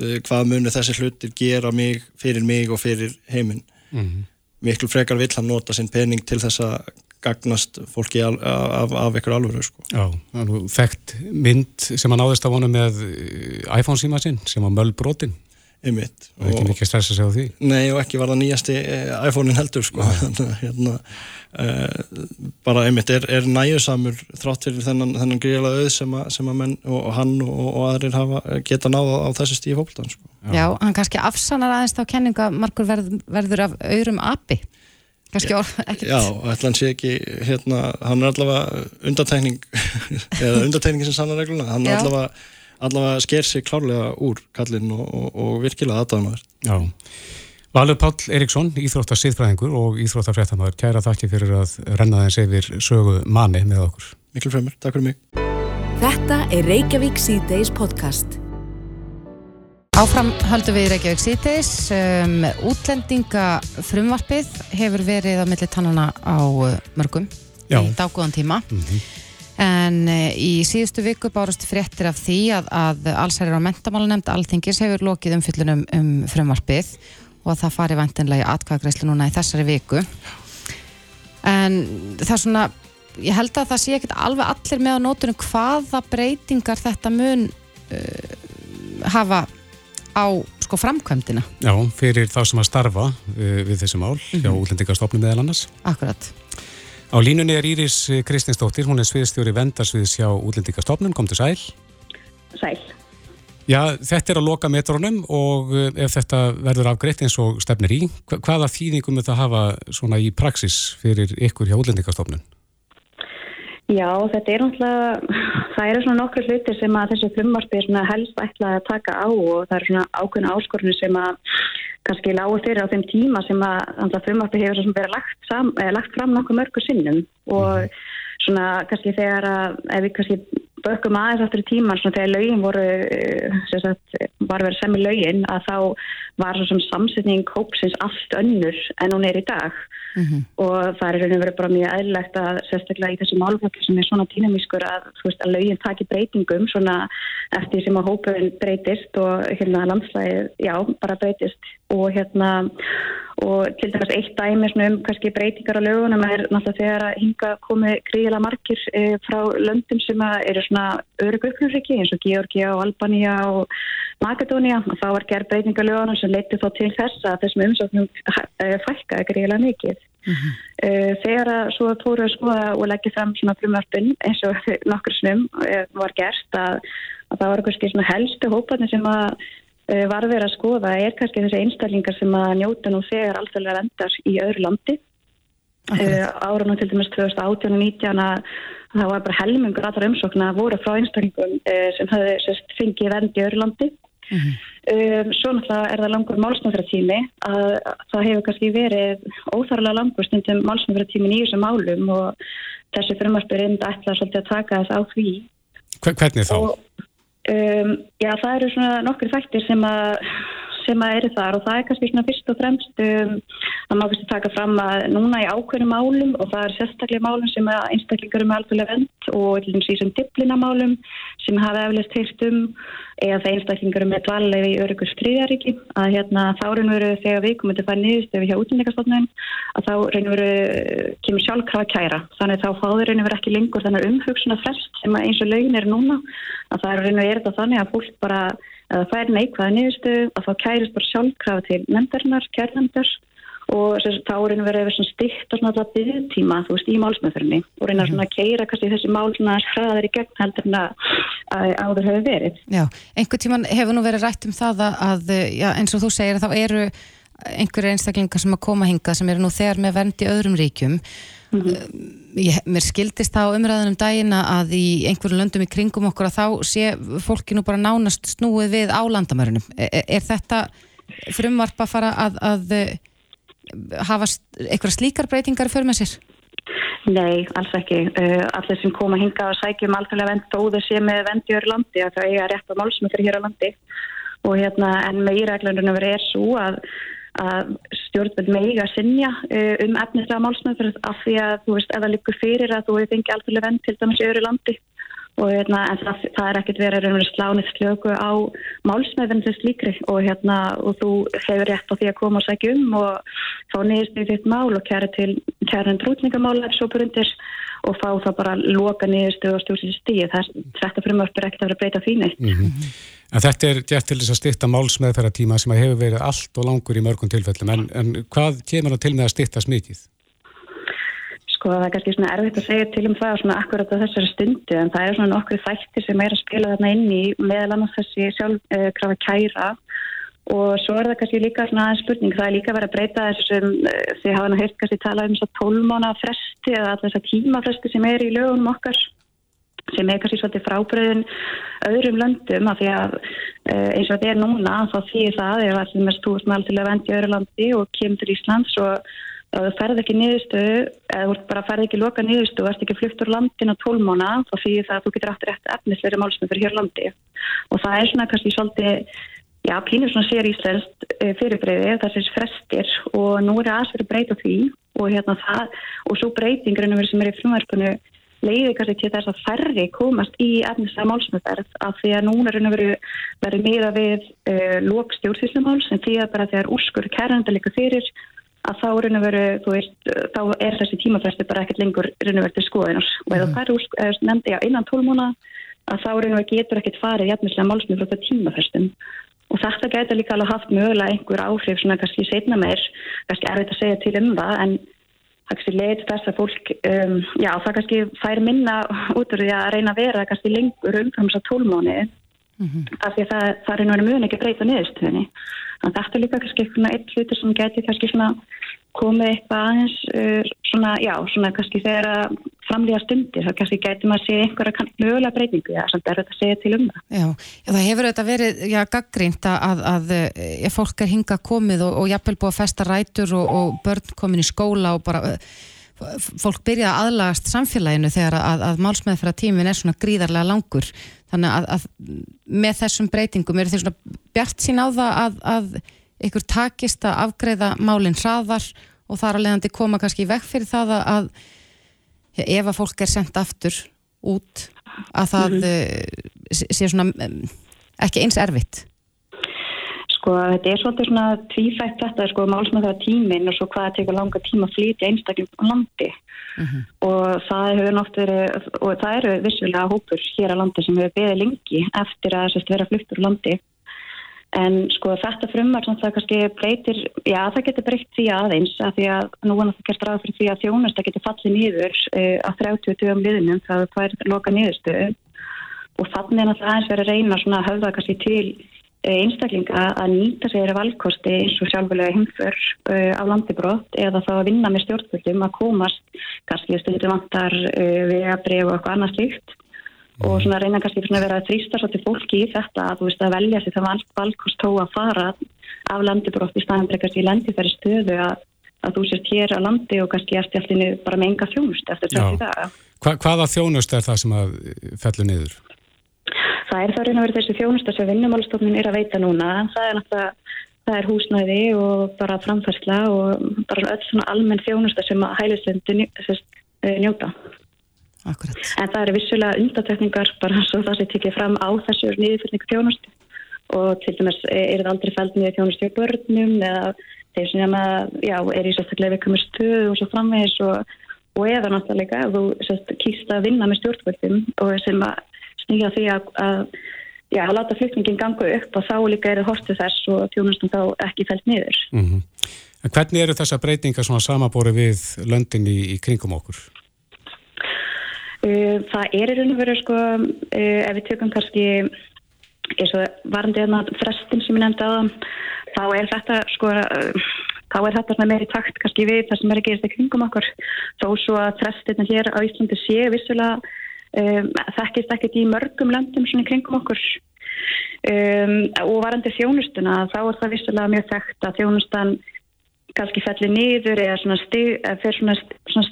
eh, hvað munu þessi hlutir gera mig, fyrir mig og fyrir heiminn mm -hmm. miklu frekar vill hann nota sinn pening til þess að gagnast fólki af, af, af ykkur alvöru sko. Já, það er þekkt mynd sem hann áðist á honu með eh, iPhone síma sinn sem var möllbrotin Einmitt. og ekki mikið stressa sig á því Nei og ekki var það nýjasti iPhone-in heldur sko. hérna Uh, bara einmitt er, er næjusamur þrátt fyrir þennan, þennan gríðlega auð sem að, sem að menn og, og hann og, og aðrir hafa, geta náða á þessu stíði fólkdan sko. Já. Já, hann kannski afsannar aðeins þá kenninga margur verð, verður af auðrum api kannski orð, [laughs] ekkert Já, ætla hann sé ekki, hérna hann er allavega undartekning [laughs] eða undartekning sem sannar regluna, hann er allavega allavega sker sig klárlega úr kallin og, og, og virkilega aðdáðanverð. Já. Valur Páll Eriksson, Íþróttar siðfræðingur og Íþróttar fréttamaður, kæra þakki fyrir að renna þess yfir sögu manni með okkur. Miklu fremur, takk fyrir mig. Þetta er Reykjavík C-Days podcast. Áfram höldum við Reykjavík síðdeis um, útlendinga frumvarpið hefur verið á milli tannana á uh, mörgum Já. í dágóðan tíma Mhm. En uh, í síðustu viku bárust fréttir af því að, að allsærir á mentamálanemnd Alþingis hefur lokið umfyllunum um frumvarpið og að það fari vantinlega í atkvæðagreislu núna í þessari viku. En það er svona ég held að það sé ekkert alveg allir með á nótunum hvaða breytingar þetta mun uh, hafa á sko framkvæmdina. Já, fyrir þá sem að starfa uh, við þessi mál, hjá útlendingastofnum meðal annars. akkurat Á línunni er Íris Kristinsdóttir, hún er sviðstjóri vendarsviðs hjá útlendingastofnun, kom til sæl. Sæl. Já, þetta er að loka metrónum og uh, ef þetta verður afgreitt eins og stefnir í, hva- hvaða þýðingum það að hafa svona í praxis fyrir ykkur hjá útlendingastofnun? Já, þetta er náttúrulega, [laughs] það eru svona nokkur hlutir sem að þessi frumvarpi er svona helst ætlað að taka á og það eru svona ákveðna áskorunni sem að kannski lágu fyrir á þeim tíma sem að frumvarpi hefur svo sem verið lagt, sam, eh, lagt fram nokkuð mörgu sinnum og svona kannski þegar að ef við kannski bökkum aðeins aftur í tíman svona þegar lögin voru eh, sem sagt, var verið sem í lögin að þá var svo sem samsetning hópsins allt önnur en hún er í dag og það er raun og verið bara mjög eðlilegt að sérstaklega í þessu málflokki sem er svona dýnamískur að, að lögin taki breytingum svona eftir sem að hópurinn breytist og hérna landslægið, já, bara breytist. Og hérna og til dæmis eitt dæmi um kannski breytingar á lögunum er náttúrulega þegar að hinga komið gríðilega margir e, frá löndum sem eru svona örug upplöfriki eins og Georgia og Albanía og Makedónia og þá var gerð breytingar á lögunum sem leiti þá til þess að þessum umsóknum e, fækkaði gríðilega mikið. Uh, þegar að svo fóru að skoða og leggja fram svona frumvarpin eins og [laughs] nokkur snum uh, var gert að, að það var kannski svona helstu hóparnir sem að var verið að skoða. Er kannski þessi einstaklingar sem að njóta nú þegar alþjóðlega vendar í öðru landi. Uh, árunum til dæmis 2018 og 19 að það var bara helmingur allra umsókna voru frá einstaklingum sem sérst, fengið vend í öðru landi Um, svo náttúrulega er það langur málsnöfratími að það hefur kannski verið óþarlega langur stundum málsnöfratímin í þessum málum og þessi frumvarpi er enda ætlað svolítið að taka þess á því Hver, hvernig þá? og um, já það eru svona nokkur þættir sem að sem að eru þar og það er kannski svona fyrst og fremst um, að maður fyrst að taka fram að núna í ákveðnum málum og það er sérstaklega málum sem að einstaklingar um alþjóðlega vend og í sem diplinamálum sem hafa eflust heyrt um eða það einstaklingar með dvalega í örugur stríðaríki að hérna þá reynur veru þegar við komum til að fara niðurst ef við hjá útlendingastofnun að þá reynur veru kemur sjálfkrafa kæra. Þannig þá fáður reynur veru ekki lengur þannig umhugsun að frest sem eins og lögin er núna að það er reynur þetta þannig að fólk bara að það fær neikvæða niðurstu að þá kærist bara sjálfkrafa til nefndarinnar, kærnefndar og þess, þá reynir verið yfir svona stytt og svona alltaf byggðtíma, þú veist, í málsmeðferðinni og reyna svona að keira kannski þessi mál svona hraðar í gegn heldur en að, að áður hefur verið. Já, einhver tíman hefur nú verið rætt um það að, að já, eins og þú segir, þá eru einhverju einstaklingar sem að koma hingað sem eru nú þegar með vernd í öðrum ríkjum ég, mér skildist á umræðunum dagina að í einhverju löndum í kringum okkur að þá sé fólki nú bara nánast snúið við á landamærunum er, er þetta frumvarp að fara að, að eh, hafa eitthvað slíkar breytingar fyrir með sér? Nei, alls ekki. Uh, allir sem koma að hinga og sækjum alþjóðlega vend þóðu sé með vend í öðru landi að það eiga rétt á málsmyndir hér á landi og hérna en með íræglunum verið er svo að, að stjórnveld meiga sinja uh, um efnislega málsmyndir af því að þú veist, ef það likur fyrir að þú hefur fengið alþjóðlega vend til dæmis í öðru landi. Og hérna, en það, það er ekkert verið að slánið slöku á málsmeðvenn þess líkri og hérna og þú hefur rétt á því að koma og sækja um og fá niðurst í þitt mál og kæra til kæran trútningamála ef svo burundir og fá það bara loka niðurstu og stjórnstu stíð þetta frumvarp er ekkert að vera breyta því neitt. Mm En þetta er gert til þess að styrta málsmeðferðartíma sem að hefur verið allt og langur í mörgum tilfellum. En, en hvað kemur það til með að styrtast mikið? Sko það er kannski svona erfitt að segja til um það svona akkurat á þessari stundu en það er svona nokkru þættir sem er að spila þarna inn í meðal annars þessi sjálfkrafa uh, kæra. Og svo er það kannski líka svona aðeins spurning það er líka verið að breyta þessu sem uh, þið hafa nú heilt kannski talað um svo tólmána fresti eða alltaf þessa tímafresti sem er í lögunum okkar sem er kannski svolítið frábriðin öðrum löndum af því að uh, eins og þetta er núna þá þýðir það ef að þú ert með til að vendi í öðru landi og kemur til Íslands og þú ferð ekki niðurstöðu eða þú bara ferð ekki loka niðurstöðu og ert ekki flutt úr landin á tólmóna þá þýðir það að þú getur aftur eftir efnisleiri málsmyndur hér landi. Og það er svona kannski svolítið já, pínur svona sér íslenskt eh, fyrirbreyði þessins frestir. Og nú er aðsverju breyta því og hérna það og svo breytingrunum sem er í frumverkunu leiði kannski til þess að færri komast í efnislega málsmyndarð af því að núna er verið meða við uh, eh, lókstjórnfíslumáls en því að bara þegar úrskur kæranda líka fyrir að þá, veru, veist, þá er þessi tímafæsti bara ekkert lengur raunverði skoðinars og eða það er nefndi að innan tólmúna að þá getur ekkert farið jæfnislega málsmið frá það tímafæstum og þetta getur líka alveg haft mögulega einhver áhrif svona kannski setna meir kannski erfitt að segja til um það en kannski leiði þess að fólk um, já það kannski fær minna út úr því að reyna að vera kannski lengur umfram þess að tólmáni mm -hmm. af því að það, það er raunverði mjög ekki breyta niðurstöðinni Þannig að þetta er líka kannski eitthvað eitt hluti sem geti kannski svona komið eitthvað aðeins uh, svona, já, svona kannski þegar að framlýja stundir, þá kannski geti maður að segja einhverja mögulega breytingu, já, sem er þetta að segja til um það. Já, já það hefur þetta verið, já, gaggrínt að, að, að ef fólk er hinga komið og, og jafnvel búið að festa rætur og, og börn komin í skóla og bara fólk byrja að aðlagast samfélaginu þegar að, að málsmeðfra tímin er svona gríðarlega langur þannig að, með þessum breytingum eru þeir svona bjart sín á það að, ykkur takist að afgreða málinn hraðar og þar að leiðandi koma kannski vekk fyrir það að ef að fólk er sendt aftur út að það mm -hmm. sé svona ekki eins erfitt Sko þetta er svolítið svona tvífætt þetta sko málsmaður tímin og svo hvað það tekur langa tíma að flytja einstaklega á landi mhm. -huh. og það hefur nátt verið og það eru vissulega hópur hér á landi sem hefur beðið lengi eftir að sérst, vera fluttur á landi en sko þetta frumar sem það kannski breytir, já það getur breytt því aðeins að því að nú er það gert ráð fyrir því að þjónasta getur fallið nýður uh, á 30 dögum liðinum það er loka nýðurstöðu og þannig er það aðeins verið að reyna svona að höfða kannski til Eh, einstaklinga að nýta sér valkosti eins og sjálfulega heimför uh, á landibrótt eða þá að vinna með stjórnvöldum að komast kannski stundum vantar uh, við að brefa okkur annað slíkt. Og svona reyna kannski að vera að þrýsta svolítið fólki í þetta að þú veist að velja sér það valkost tó að fara af landibrótt í staðan bregast í lendi þeirri stöðu að, að þú sést hér á landi og kannski eftir allir bara með enga þjónust eftir 30 daga. Hva, hvaða þjónust er það sem að fellur niður? það er raun og verið þessi þjónusta sem vinnumálstofnun er að veita núna það er náttúrulega, það er húsnæði og bara framfærsla og bara öll svona almenn þjónusta sem að eh, njóta Akkurat. en það eru vissulega undatekningar bara svo það sem tekið fram á þessu nýðfyrningu þjónustu og til dæmis er það aldrei fælt niður þjónustu í börnum eða þeir sem já, er í sérstaklega viðkomur stöðu og svo framvegis og, og eða náttúrulega þú sérst, kýrst að vinna með stjórnvöldum og sem að snýja því að, að, já, að láta flykningin ganga upp og þá líka eru hortið þess og tjónustum þá ekki fælt niður. Mm -hmm. Hvernig eru þessa breytingar svona samabóri við löndin í, í kringum okkur? Uh, það er í raun og veru sko, uh, ef við tökum kannski eins og varandi þarna frestin sem ég nefndi á það, þá er þetta sko, þá er þetta meiri takt kannski við það sem er að gerast í kringum okkur. Þó svo að frestin hér á Íslandi sé vissulega um, þekkist ekkert í mörgum löndum svona í kringum okkur. Um, og varandi þjónustuna þá er það vissulega mjög þekkt að þjónustan kannski fellir niður eða svona stig, fyrir svona, svona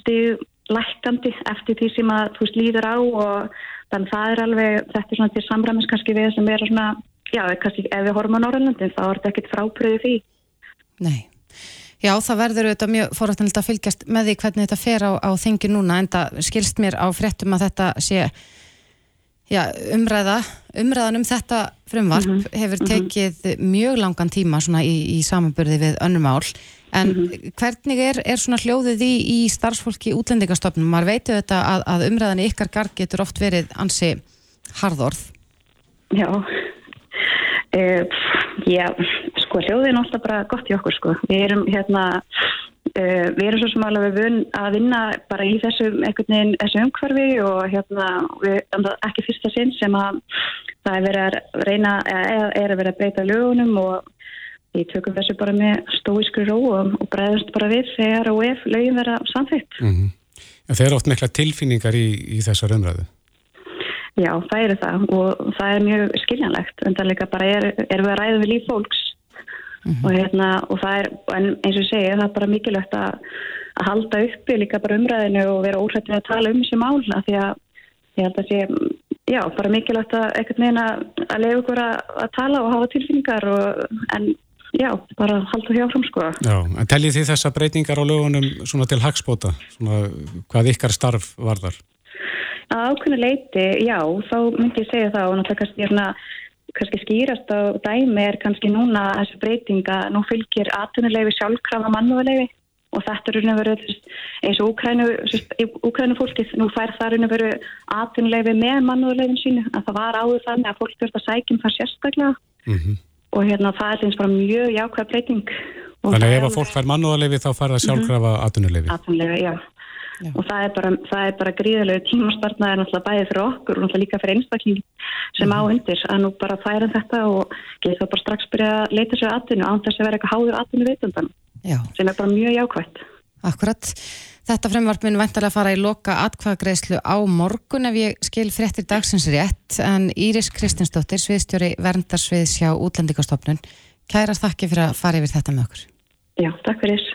stiglækandi eftir því sem að þú veist líður á og þannig það er alveg, þetta er svona til samræmis kannski við sem er svona, já, kannski ef við horfum á Norrlöndin þá er þetta ekkert frábriðið því Nei Já, það verður auðvitað mjög fórhættanilegt að fylgjast með því hvernig þetta fer á, á þingi núna en það skilst mér á fréttum að þetta sé já, umræða, umræðan um þetta frumvarp mm -hmm. hefur mhm. tekið mm -hmm. mjög langan tíma í, í samanbyrði við önnum ál en mm -hmm. hvernig er, er svona hljóðið í, í starfsfólki útlendingastofnum? Mar veitu þetta að, að umræðan í ykkar garg getur oft verið ansi harðorð? Já, uh, já sko hljóðin er alltaf bara gott í okkur sko. Við erum hérna, uh, við erum svo sem alveg vun að vinna bara í þessu, þessu umhverfi og hérna við, ekki fyrsta sinn sem að það er verið að reyna, eða er að vera að breyta lögunum og við tökum þessu bara með stóískri ró og, bregðast bara við þegar og ef lögin vera samþitt. Mm -hmm. Þeir eru oft mikla tilfinningar í, í þessar umræðu? Já, það eru það og það er mjög skiljanlegt en það líka bara er, er við að ræða við líf fólks mm -hmm. og, hérna, og það er, eins og segi, það er bara mikilvægt að, að halda uppi líka bara umræðinu og vera óhættið að tala um þessi mál því að ég held að sé, já, bara mikilvægt að eitthvað meina að leiða okkur að, að tala og hafa tilfinningar og, en já, bara halda því áfram sko. Já, en teljið þið þessa breytingar á lögunum svona til hagspóta, svona hvað ykkar starf varðar? Að ákveðinu leiti, já, þá myndi ég segja það og náttúrulega kannski svona, kannski skýrast á dæmi er kannski núna þessu breytinga, nú fylgir atvinnuleifi sjálfkrafa mannúðuleifi og þetta er og veru eins og úkrænu fólkið, nú fær það raun og veru atvinnuleifi með mannúðuleifin sínu, að það var áður þannig að fólk verður að sækjum það sérstaklega mm -hmm. Og hérna það er eins bara mjög jákvæð breyting. Þannig að ef að fólk fær mannúðuleifi þá fær það sjálfkrafa atvinnuleifi? Atvinnuleifi, já. Já. og það er bara, bara gríðilegu tímaspartnaði náttúrulega bæðið fyrir okkur og náttúrulega líka fyrir einstakling sem á undir að nú bara færa þetta og getur það bara strax byrja að leita sér aðtunu án þess að vera eitthvað háður aðtunu veitundan sem er bara mjög jákvægt Akkurat, þetta fremvart mun vantarlega fara í loka atkvæðagreislu á morgun ef ég skil fréttir dagsins rétt en Íris Kristinsdóttir, sviðstjóri Verndarsviðs hjá Útlendikastofnun kærar þakki fyrir að fara yfir þetta með okkur Já, takk fyrir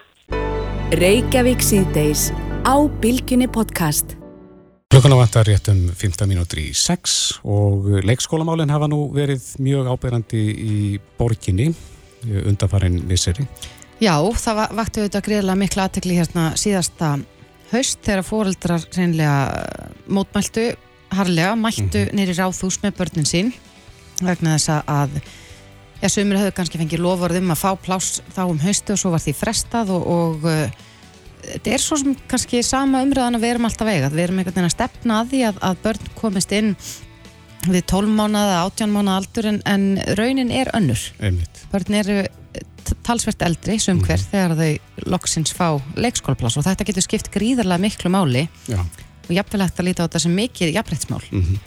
Reykjavík síðdeis á Bilginni podcast. Klukkuna vantar rétt um 15 mínútur í 6 og leikskólamálinn hafa nú verið mjög ábyrgandi í borginni undanfarið misseri. Já, það vakti auðvitað greiðilega miklu aðtekli hérna síðasta haust þegar fóreldrar reynlega mótmæltu harlega, mæltu mm -hmm. neyri ráðhús með börnin sín vegna þess að já, sömur höfðu kannski fengið lofvarðum að fá pláss þá um haustu og svo var því frestað og, og þetta er svo sem kannski sama umröðan að við erum alltaf eigað, við erum einhvern veginn að stefna að því að, að börn komist inn við 12 mánuða, 18 mánuða aldur en, en raunin er önnur Einmitt. börn eru talsvert eldri sem hver mm. þegar þau loksins fá leikskólaplass og þetta getur skipt gríðarlega miklu máli. Já. og jafnveg að líta á þetta sem mikið jafnrættsmál mm -hmm.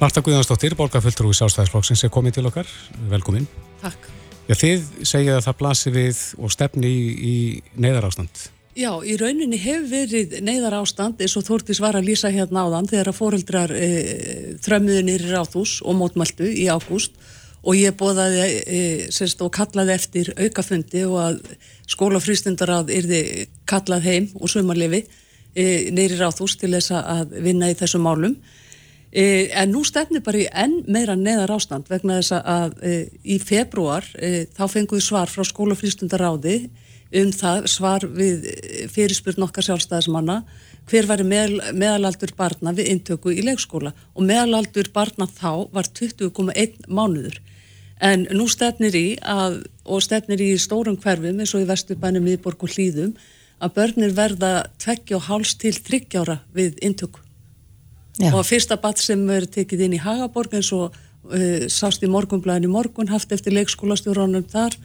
Marta Guðansdóttir, borgarfulltrú í Sástæðisflokksins er komið til okkar, velkomin. Takk. Já, þið segja að það blasi við og stefni í, í neyðarástand. Já, í rauninni hefur verið neyðar ástand eins og Þórtís var að lýsa hérna áðan þegar að fóreldrar e, þrömmuðu nýri ráðhús og mótmæltu í ágúst og ég bóðaði e, sérst, og kallaði eftir aukafundi og að skólafrýstundarað yrði kallað heim og sumarlefi e, nýri ráðhús til þess að vinna í þessum málum. E, en nú stefnir bara í enn meira neðar ástand vegna þess að í februar þá fenguðu svar frá skólafrýstundaráði um það svar við fyrirspurn okkar sjálfstæðismanna hver var meðal, meðalaldur barna við intöku í leikskóla og meðalaldur barna þá var 20,1 mánuður en nú stefnir í að, og stefnir í stórum hverfum eins og í Vesturbænum, Íborg og Hlýðum að börnir verða tveggja og háls til þryggjára við intöku Já. og fyrsta bat sem verður tekið inn í Hagaborg eins og uh, sást í morgunblæðin í morgun haft eftir leikskólastjóranum þar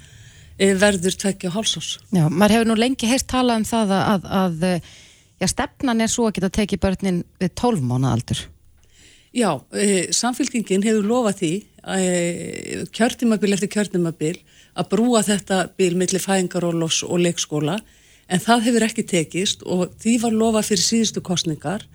E, verður tveggja hálsás. Já, maður hefur nú lengi heist talað um það að, að, að já, stefnan er svo að geta tekið börnin við 12 mánu aldur. Já, e, samfélkingin hefur lofað því e, kjörtimabil eftir kjörtimabil að brúa þetta bil millir fæðingarólós og leikskóla en það hefur ekki tekist og því var lofað fyrir síðustu kostningar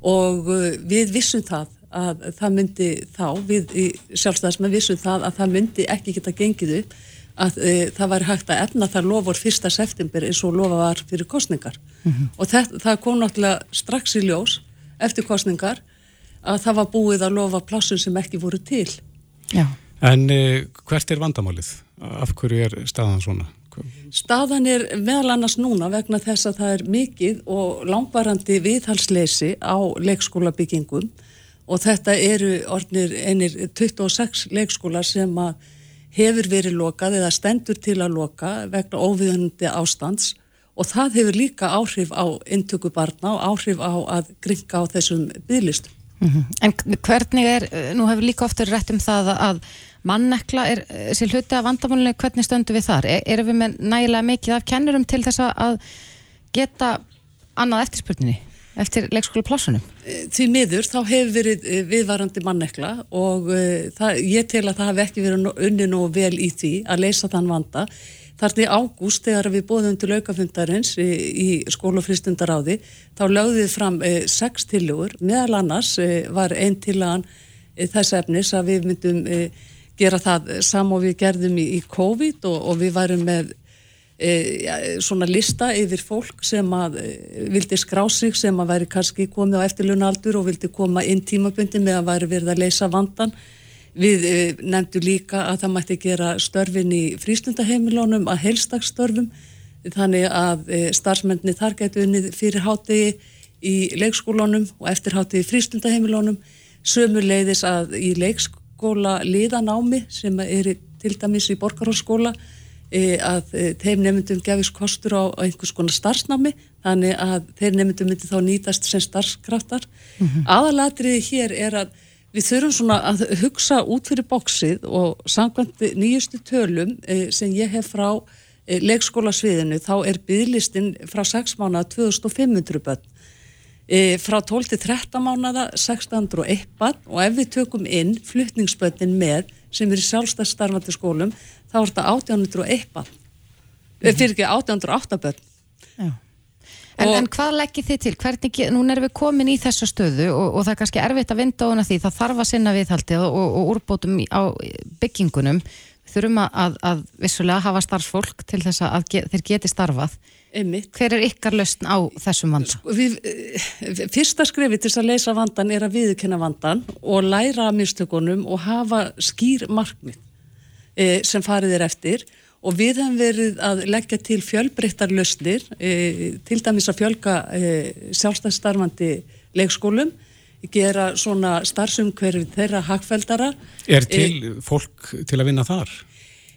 og e, við vissum það að það myndi þá, við sjálfstæðismenn vissum það að það myndi ekki geta gengið upp að e, það var hægt að efna þar lofur fyrsta september eins og lofa var fyrir kostningar mm -hmm. og það, það kom náttúrulega strax í ljós eftir kostningar að það var búið að lofa plassun sem ekki voru til Já. En e, hvert er vandamálið? Af hverju er staðan svona? Staðan er meðal annars núna vegna þess að það er mikið og langvarandi viðhalsleysi á leikskóla byggingum og þetta eru orðnir einir 26 leikskólar sem að hefur verið lokað eða stendur til að loka vegna óviðundi ástands og það hefur líka áhrif á intöku barna og áhrif á að gringa á þessum bygglistum. Mm -hmm. En hvernig er, nú hefur líka ofta rétt um það að mannekla er sér hluti af vandamálunni, hvernig stöndu við þar? Er, erum við með nægilega mikið af kennurum til þess að geta annað eftirspurninni? eftir leikskóla plássunum? Eh, því miður þá hefur verið eh, viðvarandi mannekla og uh, það, ég tel að það hef ekki verið unni nú vel í því að leysa þann vanda. Þarna í ágúst þegar við bóðum til aukafundarins í, í skólafristundaráði þá lögðum við fram e, sex tilugur, meðal annars e, var einn tilagan e, þess efnis að við myndum gera það sam og við gerðum í, í COVID og, og við varum með ja, svona lista yfir fólk sem að vildi skrá sig sem að væri kannski komið á eftirlunaldur og vildi koma inn tímabundi með að væri verið að leysa vandan Við e, nefndu líka að það mætti gera störfin í frístundaheimilónum að helstagsstörfum þannig að e, starfsmenni þar getur unnið fyrir hátegi í leikskólónum og eftir hátegi í frístundaheimilónum sömur leiðis að í leikskóla liðanámi sem er til dæmis í borgarhósskóla e, að þeim nefndum gefis kostur á einhvers konar starfsnámi þannig að þeir nefndum myndi þá nýtast sem starfskraftar. Mm -hmm. Aðalatriði hér er að Við þurfum svona að hugsa út fyrir bóksið og samkvæmt nýjustu tölum eh, sem ég hef frá eh, leikskólasviðinu þá er bygglistin frá 6 mánuða 2500 börn. Eh, frá 12-13 mánuða 601 börn og ef við tökum inn fluttningsbörnin með sem er í sjálfstæðsstarfandi skólum þá er þetta 1801 börn. Mm -hmm. Fyrir ekki 1808 börn. Já. En, en hvað leggir þið til? Hvernig, núna erum við komin í þessu stöðu og, og það er kannski erfitt að vinda hana því það þarf að sinna viðhaldi og, og, og úrbótum á byggingunum. Þurfum að, að vissulega hafa starfsfólk til þess að þeir geti starfað. Einmitt. Hver er ykkar lausn á þessum vanda? Sko, við, eh, fyrsta skrifið til að leysa vandan er að viðkenna vandan og læra mistökunum og hafa skýr markmið e, sem farið er eftir og við hefum verið að leggja til fjölbreyttar lausnir, e, til dæmis að fjölga e, sjálfstæðstarfandi leikskólum, gera svona starfsumhverfið þeirra hagfældara. Er e, til e, fólk til að vinna þar?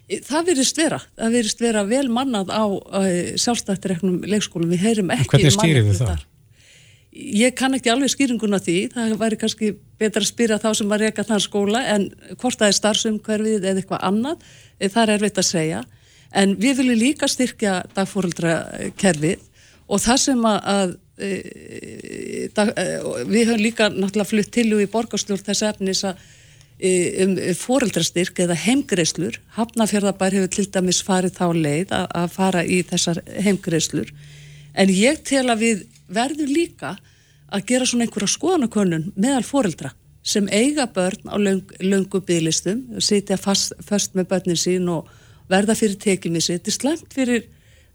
E, það verist vera, það verist vera vel mannað á e, sjálfstættireknum leikskólum, við heyrum ekki Hvernig stýrir við það? Ég kann ekki alveg skýringuna því, það væri kannski betra að spyrja þá sem var reyka þann skóla en hvort það er starfsumhverfið eða eitthvað annað, það er erfitt að segja. En við viljum líka styrkja dagfóruldrakerfið og það sem að, að e, dag, e, við höfum líka náttúrulega flutt til og í borgarstjórn þess efnis að e, um fóreldrastyrk eða heimgreislur Hafnafjörðabær hefur til dæmis farið þá leið að fara í þessar heimgreislur en ég tel að við verðum líka að gera svona einhverja skoðanakönnun meðal fóreldra sem eiga börn á löng, löngu bygglistum, sitja fast, fast með börnin sín og verða fyrir tekjumissi, þetta er slemt fyrir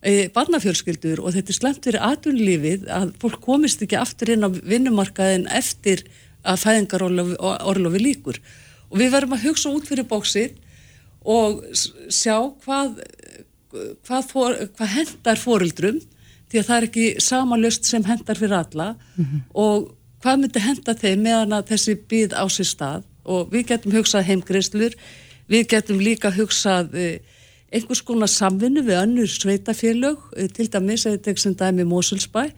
e, barnafjölskyldur og þetta er slemt fyrir atvinnlífið að fólk komist ekki aftur inn á vinnumarkaðin eftir að fæðingarorlofi líkur og við verðum að hugsa út fyrir bóksið og sjá hvað, hvað, for, hvað hendar fórildrum því að það er ekki sama löst sem hendar fyrir alla mm -hmm. og hvað myndi henda þeim meðan að þessi byð á sér stað og við getum hugsað heimgreislur, við getum líka hugsað eh, einhvers konar samvinnu við önnur sveitafélög, eh, til dæmis eða þetta sem dæmi Mosulsbæ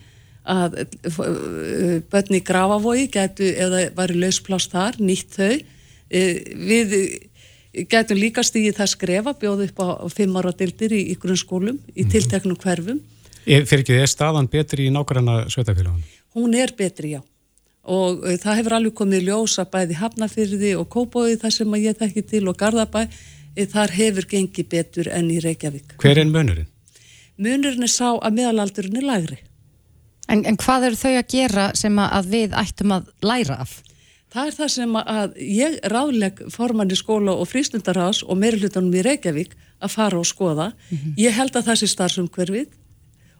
að eh, börni Grafavogi getu, eða var í lausplás þar, nýtt þau við getum líka stíðið það skrefa, bjóðu upp á fimm ára dildir í, í grunnskólum, í mhm. tilteknum hverfum. Fyrir ekki, er staðan betri í nákvæmna sveitafélagun? Hún er betri, já og uh, það hefur alveg komið ljósa bæði Hafnafyrði og Kópói þar sem ég þekki til og Garðabæ uh, þar hefur gengið betur enn í Reykjavík. Hver er munurinn? Munurinn er sá að meðalaldurinn er lægri. En, en hvað eru þau að gera sem að við ættum að læra af? Það er það sem að ég ráðleg formann í skóla og frístundarhás og meirulutunum í Reykjavík að fara og skoða. Mm -hmm. Ég held að það sé starfsumhverfið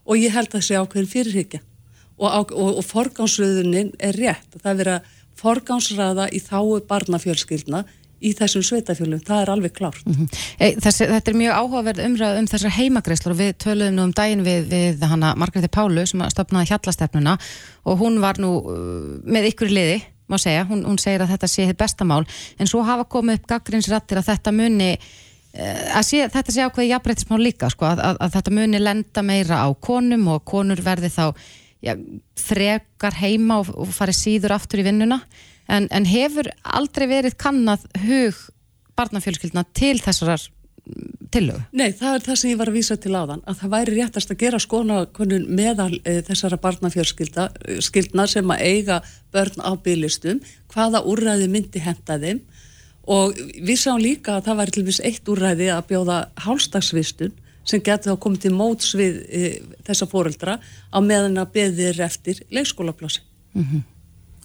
og ég held að það sé ákveðin fyrirhyggja og, og, og forgánsröðunin er rétt. Það er að forgánsraða í þáu barnafjölskyldna í þessum sveitafjölum, það er alveg klárt. Mm -hmm. Þessi, þetta er mjög áhugaverð umræð um þessar heimagreislur og við töluðum nú um daginn við, við hana Margreði Pálu sem stopnaði hjallastefnuna og hún var nú uh, með ykkur liði, má segja, hún, hún segir að þetta sé hitt bestamál, en svo hafa komið upp gaggrinsrættir að þetta muni að sé, þetta sé ákveði jafnbreytismál líka, sko, að, að, að þetta muni lenda meira á konum og konur verði þá já, frekar heima og, og farið síður aftur í vinnuna en, en hefur aldrei verið kannad hug barnafjölskyldna til þessar tillögu? Nei, það er það sem ég var að vísa til áðan, að það væri réttast að gera skonakonun meðal e, þessara barnafjölskyldna sem að eiga börn á byglistum, hvaða úrræði myndi henda þeim og við sáum líka að það væri til viss eitt úrræði að bjóða hálstagsvistun sem getur þá komið til móts við e, þessa fóreldra á meðan að beðir eftir leikskólaplási.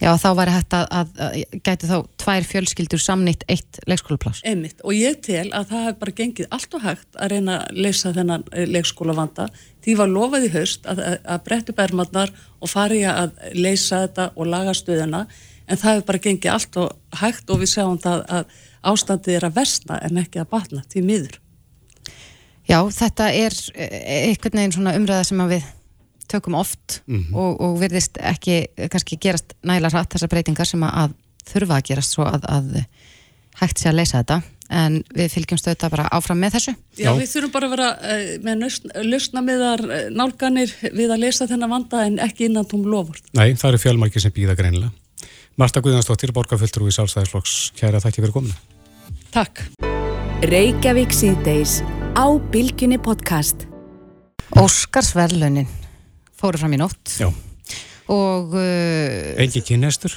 Já, þá væri hægt að, að, að gæti þá tvær fjölskyldur samnýtt eitt leikskólapláss. Einmitt og ég tel að það hef bara gengið allt og hægt að reyna að leysa þennan eh, leikskólavanda. Því var lofað í haust að, að, brettu bermarnar og fari að leysa þetta og laga stöðuna en það hefur bara gengið allt og hægt og við sjáum það að ástandið er að versna en ekki að batna til miður. Já, þetta er eh, einhvern veginn svona umræða sem við tökum oft og, og virðist ekki eh, kannski gerast nægilega hratt þessar breytingar sem að, þurfa að gerast svo að, að hægt sé að leysa þetta en við fylgjumst auðvitað bara áfram með þessu. Já, Já. við þurfum bara að vera uh, með lausna meðar uh, nálganir við að leysa þennan vanda en ekki innan tóm lofur. Nei, það eru fjölmarki sem býða greinilega. Marta Guðnarsdóttir, borgarfulltrú í Sálstæðisflokks, kæra þakki fyrir komuna. Takk. Reykjavík síðdeis á Bilginni podcast. Óskarsverlunin fóru fram í nótt Já. og uh, Engi kynnestur?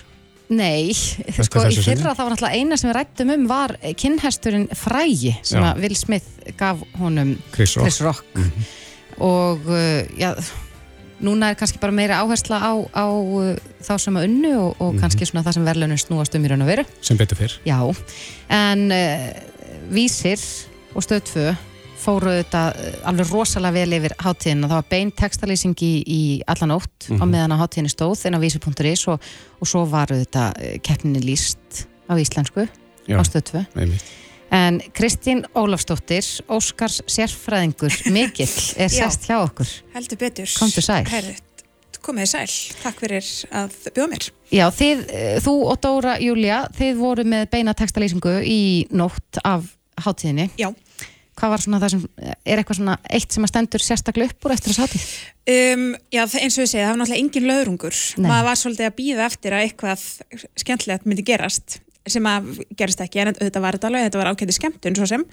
nei, sko í fyrra þá var náttúrulega eina sem við rættum um var kinnhesturinn Frægi sem Já. að Will Smith gaf honum Chris Rock. Chris Rock og uh, já, núna er kannski bara meira áhersla á, á uh, þá sem að unnu og, og kannski svona það sem verðlunum snúast um í raun og veru Sem betur fyrr. Já, en uh, Vísir og Stöð 2 fóru þetta uh, alveg rosalega vel yfir hátíðin og það var bein textalýsing í, í allan ótt á meðan að hátíðinni stóð inn á vísir.is og, og svo var þetta keppninni líst á íslensku Já. á Stöð 2 Einmitt. En Kristín Ólafsdóttir, Óskars sérfræðingur mikill, er [laughs] sest hjá okkur. Heldur betur. Komdu sæl. Herðu, komið sæl. Takk fyrir að bjóða mér. Já, þið, eh, þú og Dóra Júlia, þið voru með beina textalýsingu í nótt af hátíðinni. Já. Hvað var svona það sem, er eitthvað svona eitt sem að stendur sérstaklega upp úr eftir þess hátíð? Um, já, eins og við segja, það var náttúrulega engin löðrungur. Nei. Maður var svolítið að býða eftir að eitthvað skemmtilegt myndi gerast sem að gerist ekki, en þetta var þetta alveg, þetta var ákveði skemmtun svo sem.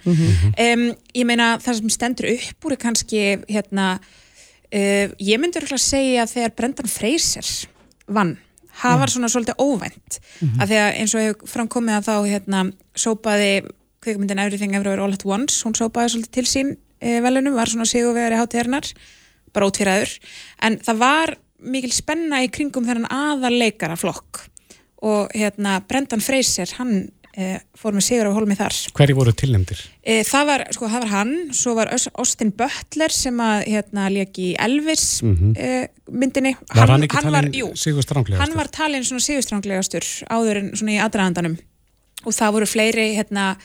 um, ég meina, það sem stendur upp úr er kannski, hérna, uh, ég myndi örugglega að segja að þegar Brendan Fraser vann, það var svona svolítið óvænt, að því að eins og hefur framkomið að þá, hérna, sópaði kvikmyndin Everything Everywhere All At Once, hún sópaði svolítið til sín uh, velunum, var svona sigurvegari hátíðarinnar, bara útfýraður, en það var mikil spenna í kringum þennan aðal leikara flokk og hérna Brendan Fraser, hann eh, fór með sigur á holmi þar. Hverju voru tilnefndir? E, það, var, sko, það var hann, svo var Aus- Austin Butler sem að hérna leki í Elvis mm myndinni. Mhm. Var hann, ekki var, talin jú, sigur stránglega? hann var talin svona sigurstranglegastur áður en í aðdraðandanum og það voru fleiri hérna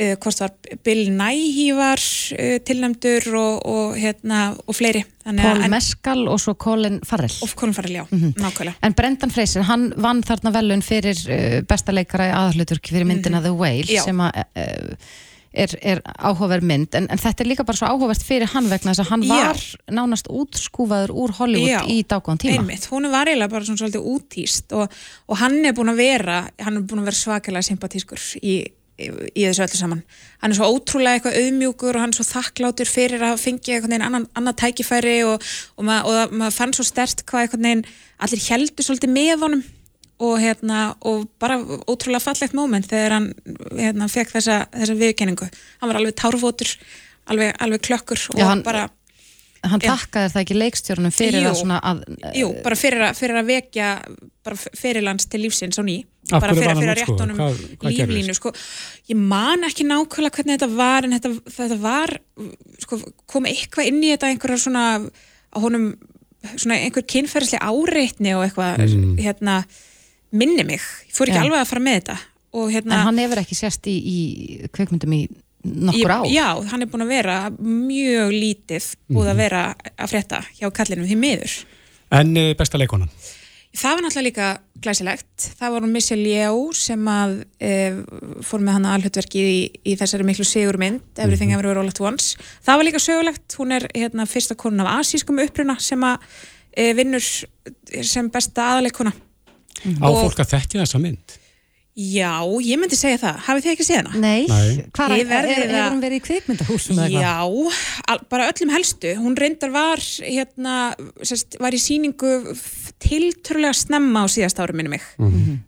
uh, hvort var Bill Nighy var uh, tilnæmdur og, og hérna og fleiri Þannig Paul en- Mescal og svo Colin Farrell. og Colin Farrell, já, nákvæmlega En Brendan Fraser, hann vann þarna velun fyrir uh, besta leikara í aðhluturki fyrir myndina The Whale Já. sem að uh, er, er áhugaverð mynd en, en þetta er líka bara svo áhugavert fyrir hann vegna þess að hann Já. var nánast útskúfaður úr Hollywood Já, í dágóðan tíma. Einmitt, hún var eiginlega bara svona svolítið útýst og, og hann er búin að vera hann er búin að vera svakalega sympatískur í, í, í þessu öllu saman. Hann er svo ótrúlega eitthvað auðmjúkur og hann er svo þakklátur fyrir að fengja einhvern veginn annan, annað tækifæri og, og, mað, maður fann svo stert hvað einhvern veginn allir heldur svolítið með honum og, hérna, og bara ótrúlega fallegt moment þegar hann hérna, fekk þessa, þessa viðkenningu hann var alveg tárfótur alveg, alveg klökkur og Já, hann- bara Hann Já. þakkaði það ekki leikstjórnum fyrir Jú. að svona að Jú, bara fyrir að, fyrir að vekja bara fyrirlands til lífsins á ný Af bara fyrir, hann fyrir að rétt útskúfaður? honum Hvað- hvað líflínu sko. ég man ekki nákvæmlega hvernig þetta var en þetta, þetta var sko, kom eitthvað inn í þetta einhverja svona honum svona einhver kynferðislega áreitni og eitthvað Mm. hérna minni mig, ég fór ekki Já. alveg að fara með þetta og en hérna hann hefur ekki sérst í, í kveikmyndum í nokkur ár. ég, já, hann er búin að vera mjög lítið búið Mhm. að vera að frétta hjá kallinum því miður En uh, besta leikonan? Það var náttúrulega líka glæsilegt. Það var hún Michelle Yeoh sem að e, fór með hana alhutverkið í, í þessari miklu sigurmynd, Everything Everywhere All At Once. Það var líka sögulegt. Hún er hérna, fyrsta konun af asískum uppruna sem að e, vinnur sem besta aðaleikona. Á Og- fólk að þekkja þessa mynd? Já, ég myndi segja það. Hafið þið ekki séð hana? Nei, Nei. hvað er, verðið er, að- hefur hún verið í kveikmyndahúsum eða eitthvað? Já, al, bara öllum helstu. Hún reyndar var, hérna, sest, var í síningu tiltrúlega snemma á síðast ári minni mig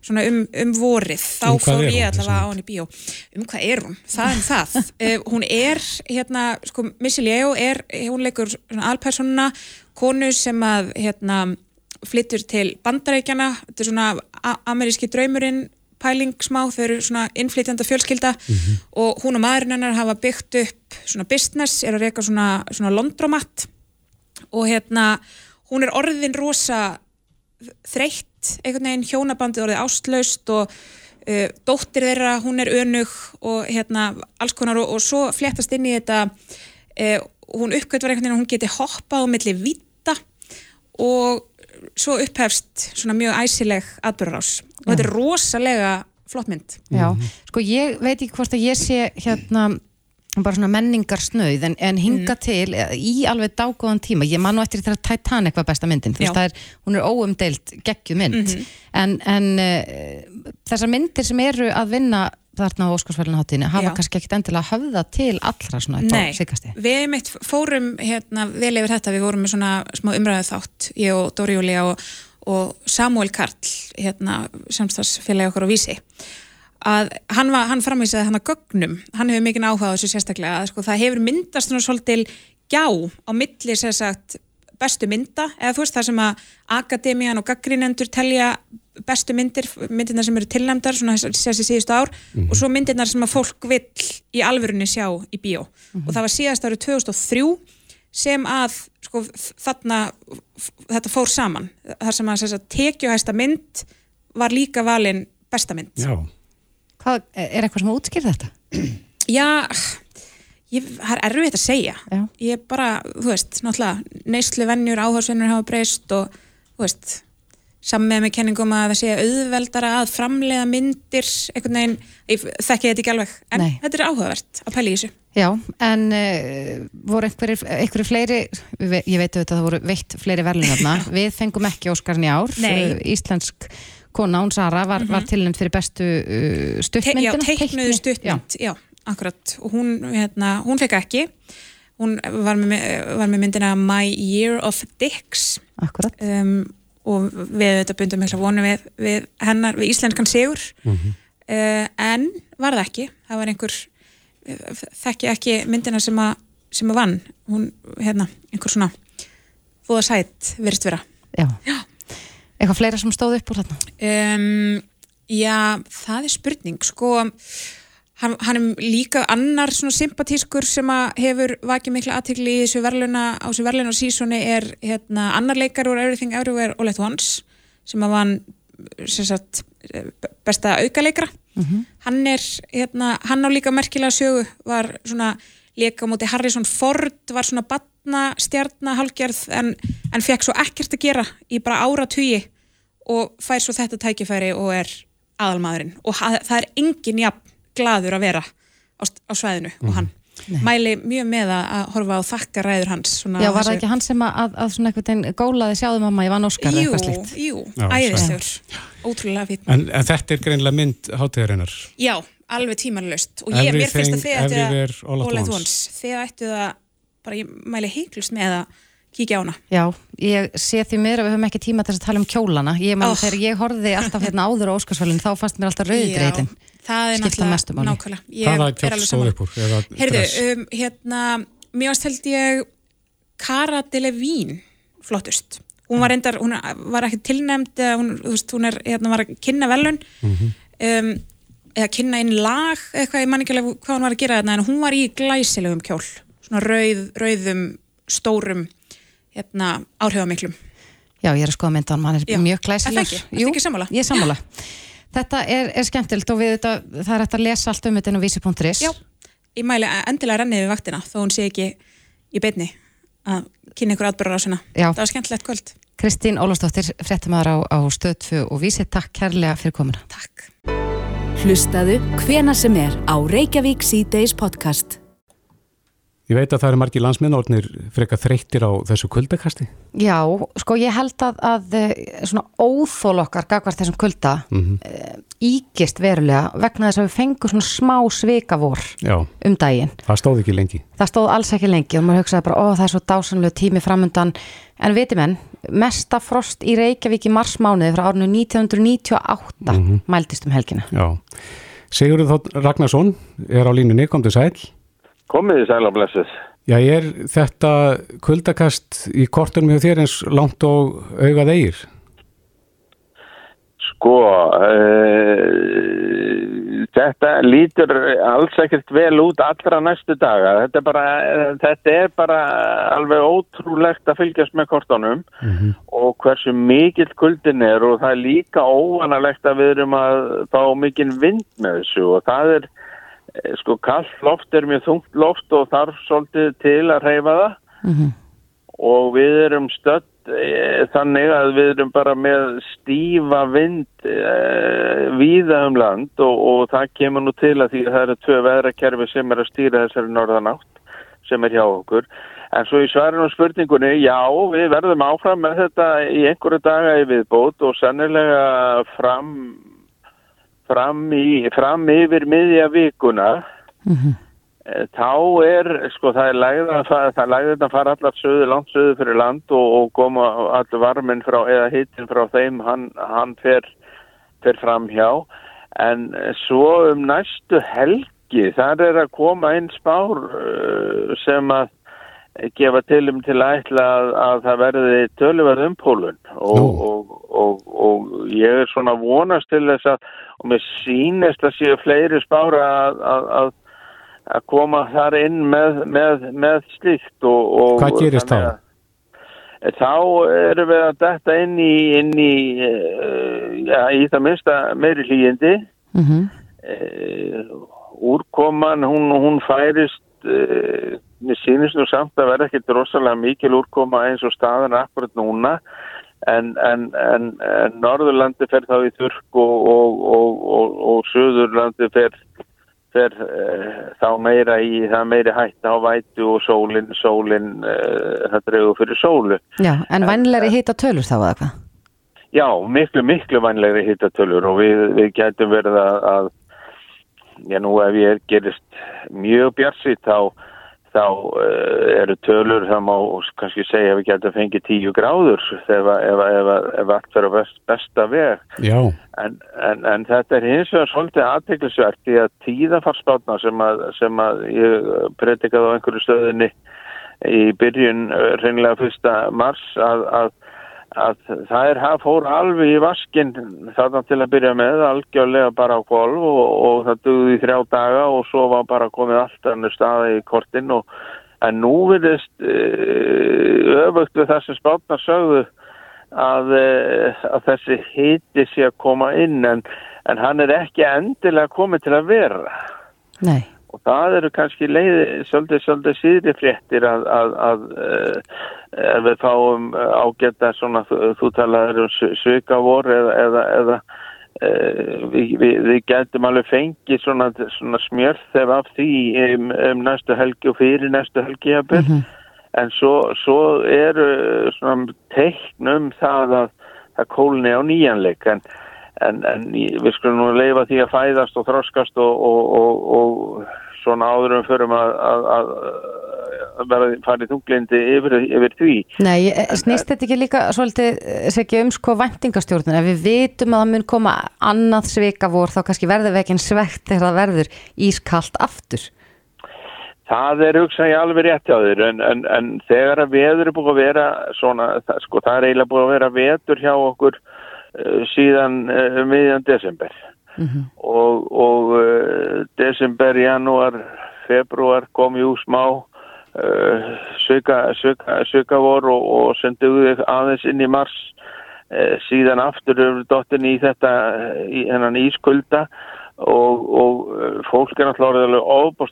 svona um, um vorið þá Um hvað fór ég allavega á hann í bíó um hvað er hún? Það er það uh, [laughs] hún er, hérna, sko Missy Leo er, hún leikur svona alpersonuna, konu sem að hérna, flyttur til bandarækjana, þetta er svona ameríski draumurinn pæling smá, þau eru svona innflytjanda fjölskylda og hún og maðurinn hennar hafa byggt upp svona business, er að reyka svona, svona londromat og hérna hún er orðin rosa þreytt, einhvern veginn hjónabandið orðið ástlaust og uh, dóttir þeirra, hún er önug og hérna alls konar og, og svo fléttast inn í þetta uh, hún uppgötvar einhvern veginn að hún geti hoppað á milli vita og svo upphefst svona mjög æsileg atbyrðarás og þetta er rosalega flott mynd Já, sko ég veit ekki hvort að ég sé hérna bara svona menningar snöð en, en hinga Mm. til eh, í alveg dágóðan tíma ég man nú eftir þegar Titanic var besta myndin þú. Mhm. veist það er, hún er óumdeild geggju mynd en, en uh, þessar myndir sem eru að vinna þarna á Óskarsvælunaháttíðinu hafa Já. kannski ekkit endilega höfða til allra svona Nei, síkasti við mitt fórum hérna vel yfir þetta, við vorum með svona smá umræðu þátt, ég og Dóri Júlia og, og Samuel Karl hérna samstagsfélagi okkur á Vísi. Að hann, var, hann framvísaði hann að gögnum, hann hefur mikið áhuga á þessu sérstaklega, að sko það hefur myndast svona svolítil gjá á milli sem sagt bestu mynda, eða þú veist það sem að akademían og gaggrínendur telja bestu myndir, myndirnar sem eru tilnæmdar svona þessi síðustu ár og svo myndirnar sem að fólk vill í alvörunni sjá í bíó. Og það var síðast árið 2003 sem að sko, þarna þetta fór saman. Þar sem að að tekjuhæsta mynd var líka valin besta mynd. Já, Hvað, er eitthvað sem útskýr þetta? Já, ég, það er erfitt að segja Já. ég bara, þú veist, náttúrulega neyslu vennjur, áhersvennur hafa breyst og, þú veist, sammið með kenningum að það sé auðveldara að framleiða myndir, einhvern veginn ég þekki þetta ekki alveg, en Nei. þetta er áhugavert að pæla í þessu. Já, en uh, voru einhverjir, einhverjir fleiri, ég veit auðvitað að það voru veitt fleiri verðlunarna, [laughs] við fengum ekki Óskarn í ár, Nei. Uh, íslensk kona, hún Sara, var, var tilnæmt fyrir bestu uh, Te, stuttmyndina. já, teiknuðu stuttmynd, já. Akkurat, og hún, hérna, hún fekk ekki, hún var með, var með myndina My Year of Dicks, akkurat. um, og við þetta bundum mikla vonu við, við hennar, við íslenskan sigur. Uh, en var það ekki. Það var einhver þekki ekki myndina sem að sem að vann, hún, hérna einhver svona fóða sætt virðist vera. Já. Já. Eitthvað fleira sem stóð upp úr þarna? um, já, það er spurning sko hann, hann er líka annar svona sympatískur sem að hefur vakið mikla aðtikli í þessu verðluna á þessu verðluna sísoni er hérna annar leikar úr Everything Everywhere All at Once sem að vann sem sagt, besta aukaleikara. Hann er hérna, hann á líka merkilega sögu var svona leika á móti Harrison Ford var svona batna stjarna hálgerð en, en fekk svo ekkert að gera í bara áratugi og fær svo þetta tækifæri og er aðalmaðurinn. Og það er engin jafn gladur að vera á, á svæðinu og hann mæli mjög með að að horfa á þakka ræður hans svona Já, var það ekki hann sem að, að, að svona einhvern veginn gólaði sjáðu mamma, ég vann Óskar Jú, eitthvað slíkt? jú, æðislegur ótrúlega fín en, en þetta er greinlega mynd hátíðarinnar. Já, alveg tímanlaust og ég, mér finnst að þið ættu at once. once þið ættu það, bara ég mæli heiklust með að kíkja á hana Já, ég sé því mér að við höfum ekki tíma til þess að tala um kjólana. Ég man Oh. þegar ég horfði alltaf hérna áður á Óskarsvælun, þá fannst mér alltaf rauðdreitin. Það er náttúrulega nákvæmlega Ég Hvaða er alveg stóð saman. upp úr? eða Heyrðu, dress? um, hérna mér held ég Cara Delevingne flottust hún var reyndar, hún var ekki tilnæmd eða hún, veist, hún er, hérna var að kynna velun Mhm. um, eða kynna inn lag eitthvað, ég man ekki alveg hvað hún var að gera þarna en hún var í glæsilegum kjól svona rauð, rauðum, stórum hérna, áhrifamiklum Já, ég er að skoða myndan, hann er Já. mjög Er það ekki? Ertu ekki sammála? Ég er sammála. Þetta er, er skemmtilt og við þetta, það er hægt að lesa allt um þetta inn á vísi.is. Já, ég mæli endilega rennið við vaktina þó hún sé ekki í beinni að kynna ykkur atbyrðar á sinna Já. það var skemmtilegt kvöld Kristín Ólafsdóttir, fréttamaður á, á stöð 2 og vísi, takk kærlega fyrir komuna. Takk Hlustaðu hvena sem er á Reykjavík C-Days podcast. Ég veit að það eru margir landsmiðnórnir frekar þreyttir á þessu kuldakasti. Já, sko ég held að, að eh, svona óþól okkar gagvart þessum kulda mm ígist verulega vegna þess að við fengum svona smá svikavor Já, um daginn. það stóð ekki lengi. Það stóð alls ekki lengi og maður hugsaði bara, ó það er svo dásanlega tími framundan en viti menn, mesta frost í Reykjavík í marsmániði frá árinu 1998 Mhm. mældist um helgina. Já. Sigurður Þótt Ragnarsson er á línunni, kom til sæl. Komið þið sæl á blessuð. Já, er þetta kuldakast í kortunum hjá þér eins langt og augað eigir? Sko, uh, þetta lítur alls ekkert vel út allra næstu daga. Þetta er bara, þetta er bara alveg ótrúlegt að fylgjast með kortunum og hversu mikill kuldin er og það er líka óvanalegt að við erum að fá mikinn vind með þessu og það er, sko, kallt loft er mjög þungt loft og þarf svolítið til að reyfa það. og við erum stödd e, þannig að við erum bara með stífa vind e, víða um land og, og það kemur nú til að því að það eru tvö veðrakerfi sem er að stýra þessari norðanátt sem er hjá okkur en svo í svarinu og spurningunni já, við verðum áfram með þetta í einhverju daga í viðbót og sannilega fram fram, í, fram yfir miðja vikuna Eh, þá er, sko, það er lægð að það lægð að fara allar söðu, langt söðu fyrir land og, og koma allir varminn frá, eða hittin frá þeim, hann, hann fer, fer fram hjá, en eh, svo um næstu helgi, þar er að koma einn spár uh, sem að gefa til um til ætla að, að það verði töluverð umpólun. Og, og, og, og ég er svona vonast til þess að, og mér sýnist að séu fleiri spára að, að, að koma þar inn með, með, með slíkt og, og Hvað gerist að- Þá erum við að detta inn í, inn í, uh, já, í það minnsta meiri hlýjindi. Mm Uh, úrkoman, hún, hún færist, uh, mér sýnist nú samt að vera ekkert rosalega mikil úrkoma eins og staðan akkurat núna. En, en, en, en Norðurlandi fer þá í þurrk og, og, og, og, og Suðurlandi fer fer uh, þá meira í það meiri hætta á vætu og sólin, sólin uh, það dregur fyrir sólu. Já, en vænlegri hita tölur þá eða hvað? Já, miklu, miklu vænlegri hittatölur og við, við getum verið að, að já nú ef ég er gerist mjög bjarsitt þá, þá uh, eru tölur, það má kannski segja að við getum fengið tíu gráður ef, allt fyrir best, besta veg. En, en, en þetta er hins vegar svolítið aðteglisvert því að tíðafarspátna sem að, sem að ég predikaði á einhverju stöðinni í byrjun eh, hreinlega fyrsta mars að, að, að það er fór alveg í vaskin þarna til að byrja með algjörlega bara á golf og, og það dugði í þrjá daga og svo var bara komið allt annir staði í kortin og en nú virðist uh, öfugt við það sem spátna sögðu að, uh, að þessi hiti sé að koma inn en, en hann er ekki endilega komið til að vera Nei. Og það eru kannski leiði svolítið, svolítið síðri fréttir að, að, að uh, ef við fáum ágæta svona, þú, talaður um svika-vor eða, eða, eða uh, við, við, við getum alveg fengið svona, svona smjörð þegar af því um, um næstu helgi og fyrir næstu helgi jafnvel. en svo, svo eru svona teikn um það að kólni á nýjanleik en En, en í- við skulum nú leifa því að fæðast og þroskast og, og, og, og svona áðurum förum að, að, að, vera farið þunglindi yfir, yfir því. Nei, snýst þetta ekki líka svolítið, ekki um sko væntingastjórnun, ef við vitum að það mun koma annað svika vor þá kannski verður en svegt það verður ískalt aftur. Það er hugsa ég alveg rétt hjá þér en, en, en þegar að veður er búið að vera svona, sko það er eiginlega búið að vera vetur hjá okkur síðan uh, miðjan desember. Og, og uh, desember, janúar, februar kom jú smá uh, söka, söka, söka vor og, og senduðu aðeins inn í mars. Síðan aftur eru dottin í þetta í hennan ískulda og, og fólk er náttúrulega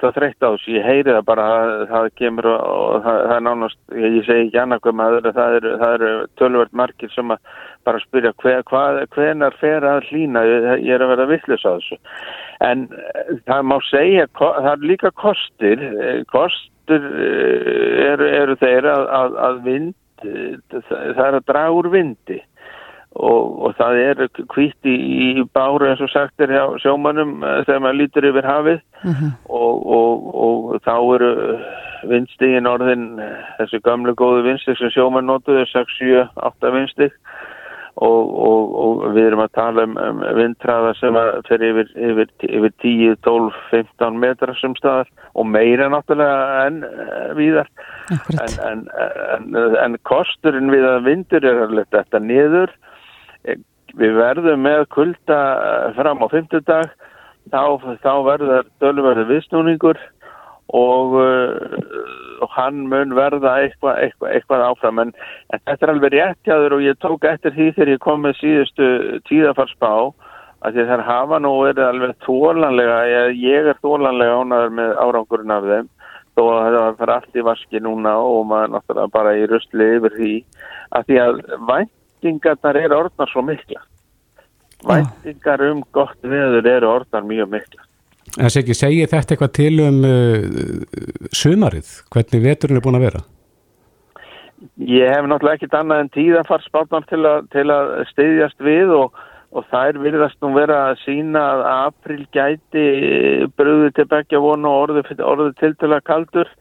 að þreytta á þessu, ég heyri það bara að það kemur og, það, það er nánast, ég, segi ekki annað hvað maður, það eru, það eru tölvöld margir sem að bara spyrja hver, hvað, hvenar fer að hlýna, ég, er að vera vitlis á þessu. En eh, það má segja, það er líka kostir, eh, kostur eh, eru, eru þeir að, að, að vind, það er að draga úr vindi. Og, og það er hvítt í, báru eins og sagt er hjá sjómanum þegar maður lítur yfir hafið. Og, og, og þá eru vindstigin orðin þessi gamlu góðu vindstig sem sjóman notuðu 6, 7, 8 vindstig og, og, og við erum að tala um, um vindtraða sem fer yfir, yfir, yfir 10, 12, 15 metra sem staðar og meira náttúrulega enn viðar en, en, en, en kosturinn við að vindur er alveg þetta niður. Við verðum með kulda fram á 50 dag þá, þá verður dölverður vissnúningur og, uh, hann mun verða eitthvað, eitthvað, eitthvað áfram. En, en þetta er alveg réttjáður og ég tók eftir því þegar ég kom með síðustu tíðafarsbá að því þær hafa nú verið alveg tólanlega, ég, ég er tólanlega ánaður með árangurinn af þeim þó að það var fyrir allt í vaski núna og maður náttúrulega bara í rustli yfir því að því að væntingarnar eru orðnar svo mikla væntingar um gott veður eru orðnar mjög mikla En sér ekki, segir þetta eitthvað til um uh, sumarið, hvernig veturinn er búin að vera? Ég hef náttúrulega ekkit annað en tíðanfarsbátnar til, til að steyðjast við og, og þær virðast nú vera að sína að april gæti bröðu til begja vonu og orðu, orðu til til að kaldur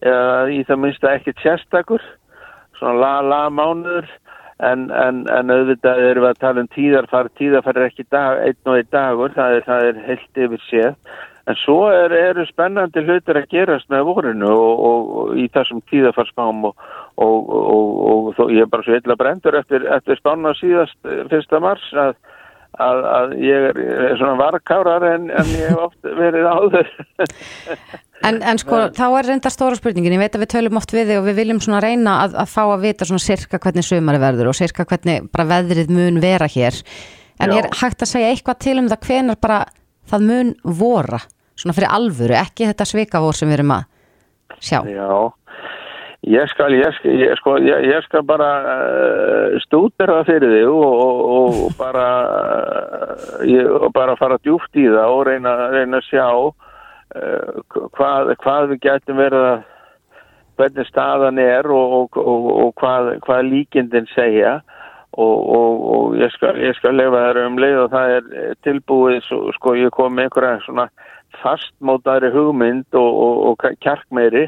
eða í það minnsta ekkit sérstakur, svona la-la mánuður en, en, en auðvitað erum við að tala um tíðarfar, tíðarfar er ekki dag, einn og einn dagur, það er, það er heilt yfir séð, en svo er, eru spennandi hlutir að gerast með vorinu og, og, og í þessum tíðarfarspám og, og þó, ég er bara svo illa brendur eftir, eftir spána síðast eh, fyrsta mars að Að, að ég er, er svona varkárar en, en ég hef oft verið áður. [laughs] En, en sko, þá er reynda stóra spurningin, ég veit að við tölum oft við þig og við viljum svona reyna að, að fá að vita svona sirka hvernig sömari verður og sirka hvernig bara veðrið mun vera hér. En Já. er hægt að segja eitthvað til um það hvenar bara það mun vora svona fyrir alvöru, ekki þetta svikavór sem við erum að sjá. Já, ég skal ég skal, ég, sko, ég, ég skal bara uh, stútir það fyrir þig og, og, og bara uh, ég, og bara fara djúft í það og reyna, reyna að sjá Eh, hvað, hvað við getum verið að hvernig staðan er og, og, og, og hvað, hvað líkindin segja. Og ég skal, skal lefa þær um leið og það er tilbúið sko ég kom með einhverja svona fastmótaðri hugmynd og kjarkmeiri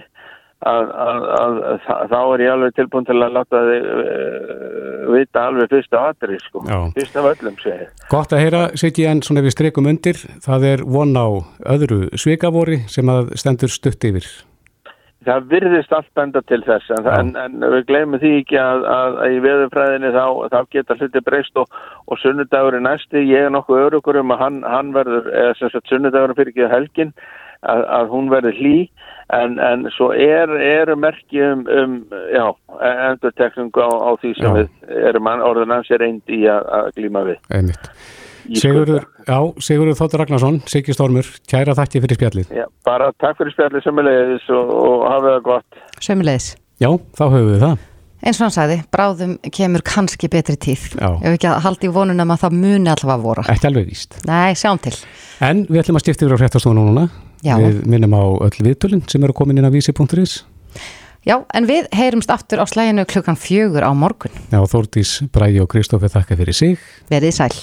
Að, að, að, að þá er ég alveg tilbúin til að láta þið uh, vita alveg fyrst af aðri sko, fyrst af öllum segir. Gott að heyra, Siggi, en svona við streikum undir, það er von á öðru svikavori sem að stendur stutt yfir. Það virðist allt benda til þess, en, en, en við glemum því ekki að í veðurfræðinni þá, þá geta hluti breyst og, og sunnudagur er næsti, ég er nokkuð örugur um að hann, hann verður, eða sem sagt sunnudagur fyrir ekki helginn, að hún verður hlý en, en svo er, eru merkjum um, já, endurtekningu á, á því sem já. við erum orðinans er reyndi í að, að glíma við. Einmitt. Sigurður, já, Sigurður Þóttur Ragnarsson, Siggi Stormur, kæra þakki fyrir spjallið. Já, bara takk fyrir spjallið sömulegis og, og hafa það gott. Sömulegis. Já, þá höfum við það. Eins og hann sagði, bráðum kemur kannski betri tíð. Já. Ef við ekki að haldi í vonunum að það muni allavega að vora. Ekki alveg víst. Nei, sjáum til. En við ætlum að stifta yfir á hrettastónu núna. Já. Við minnum á öll viðtölinn sem eru komin inn á vísi.is. Já, en við heyrumst aftur á slæginu klukkan fjögur á morgun. Já, Þórtís, Bræi og Kristófi þakka fyrir sig. Verðið sæl.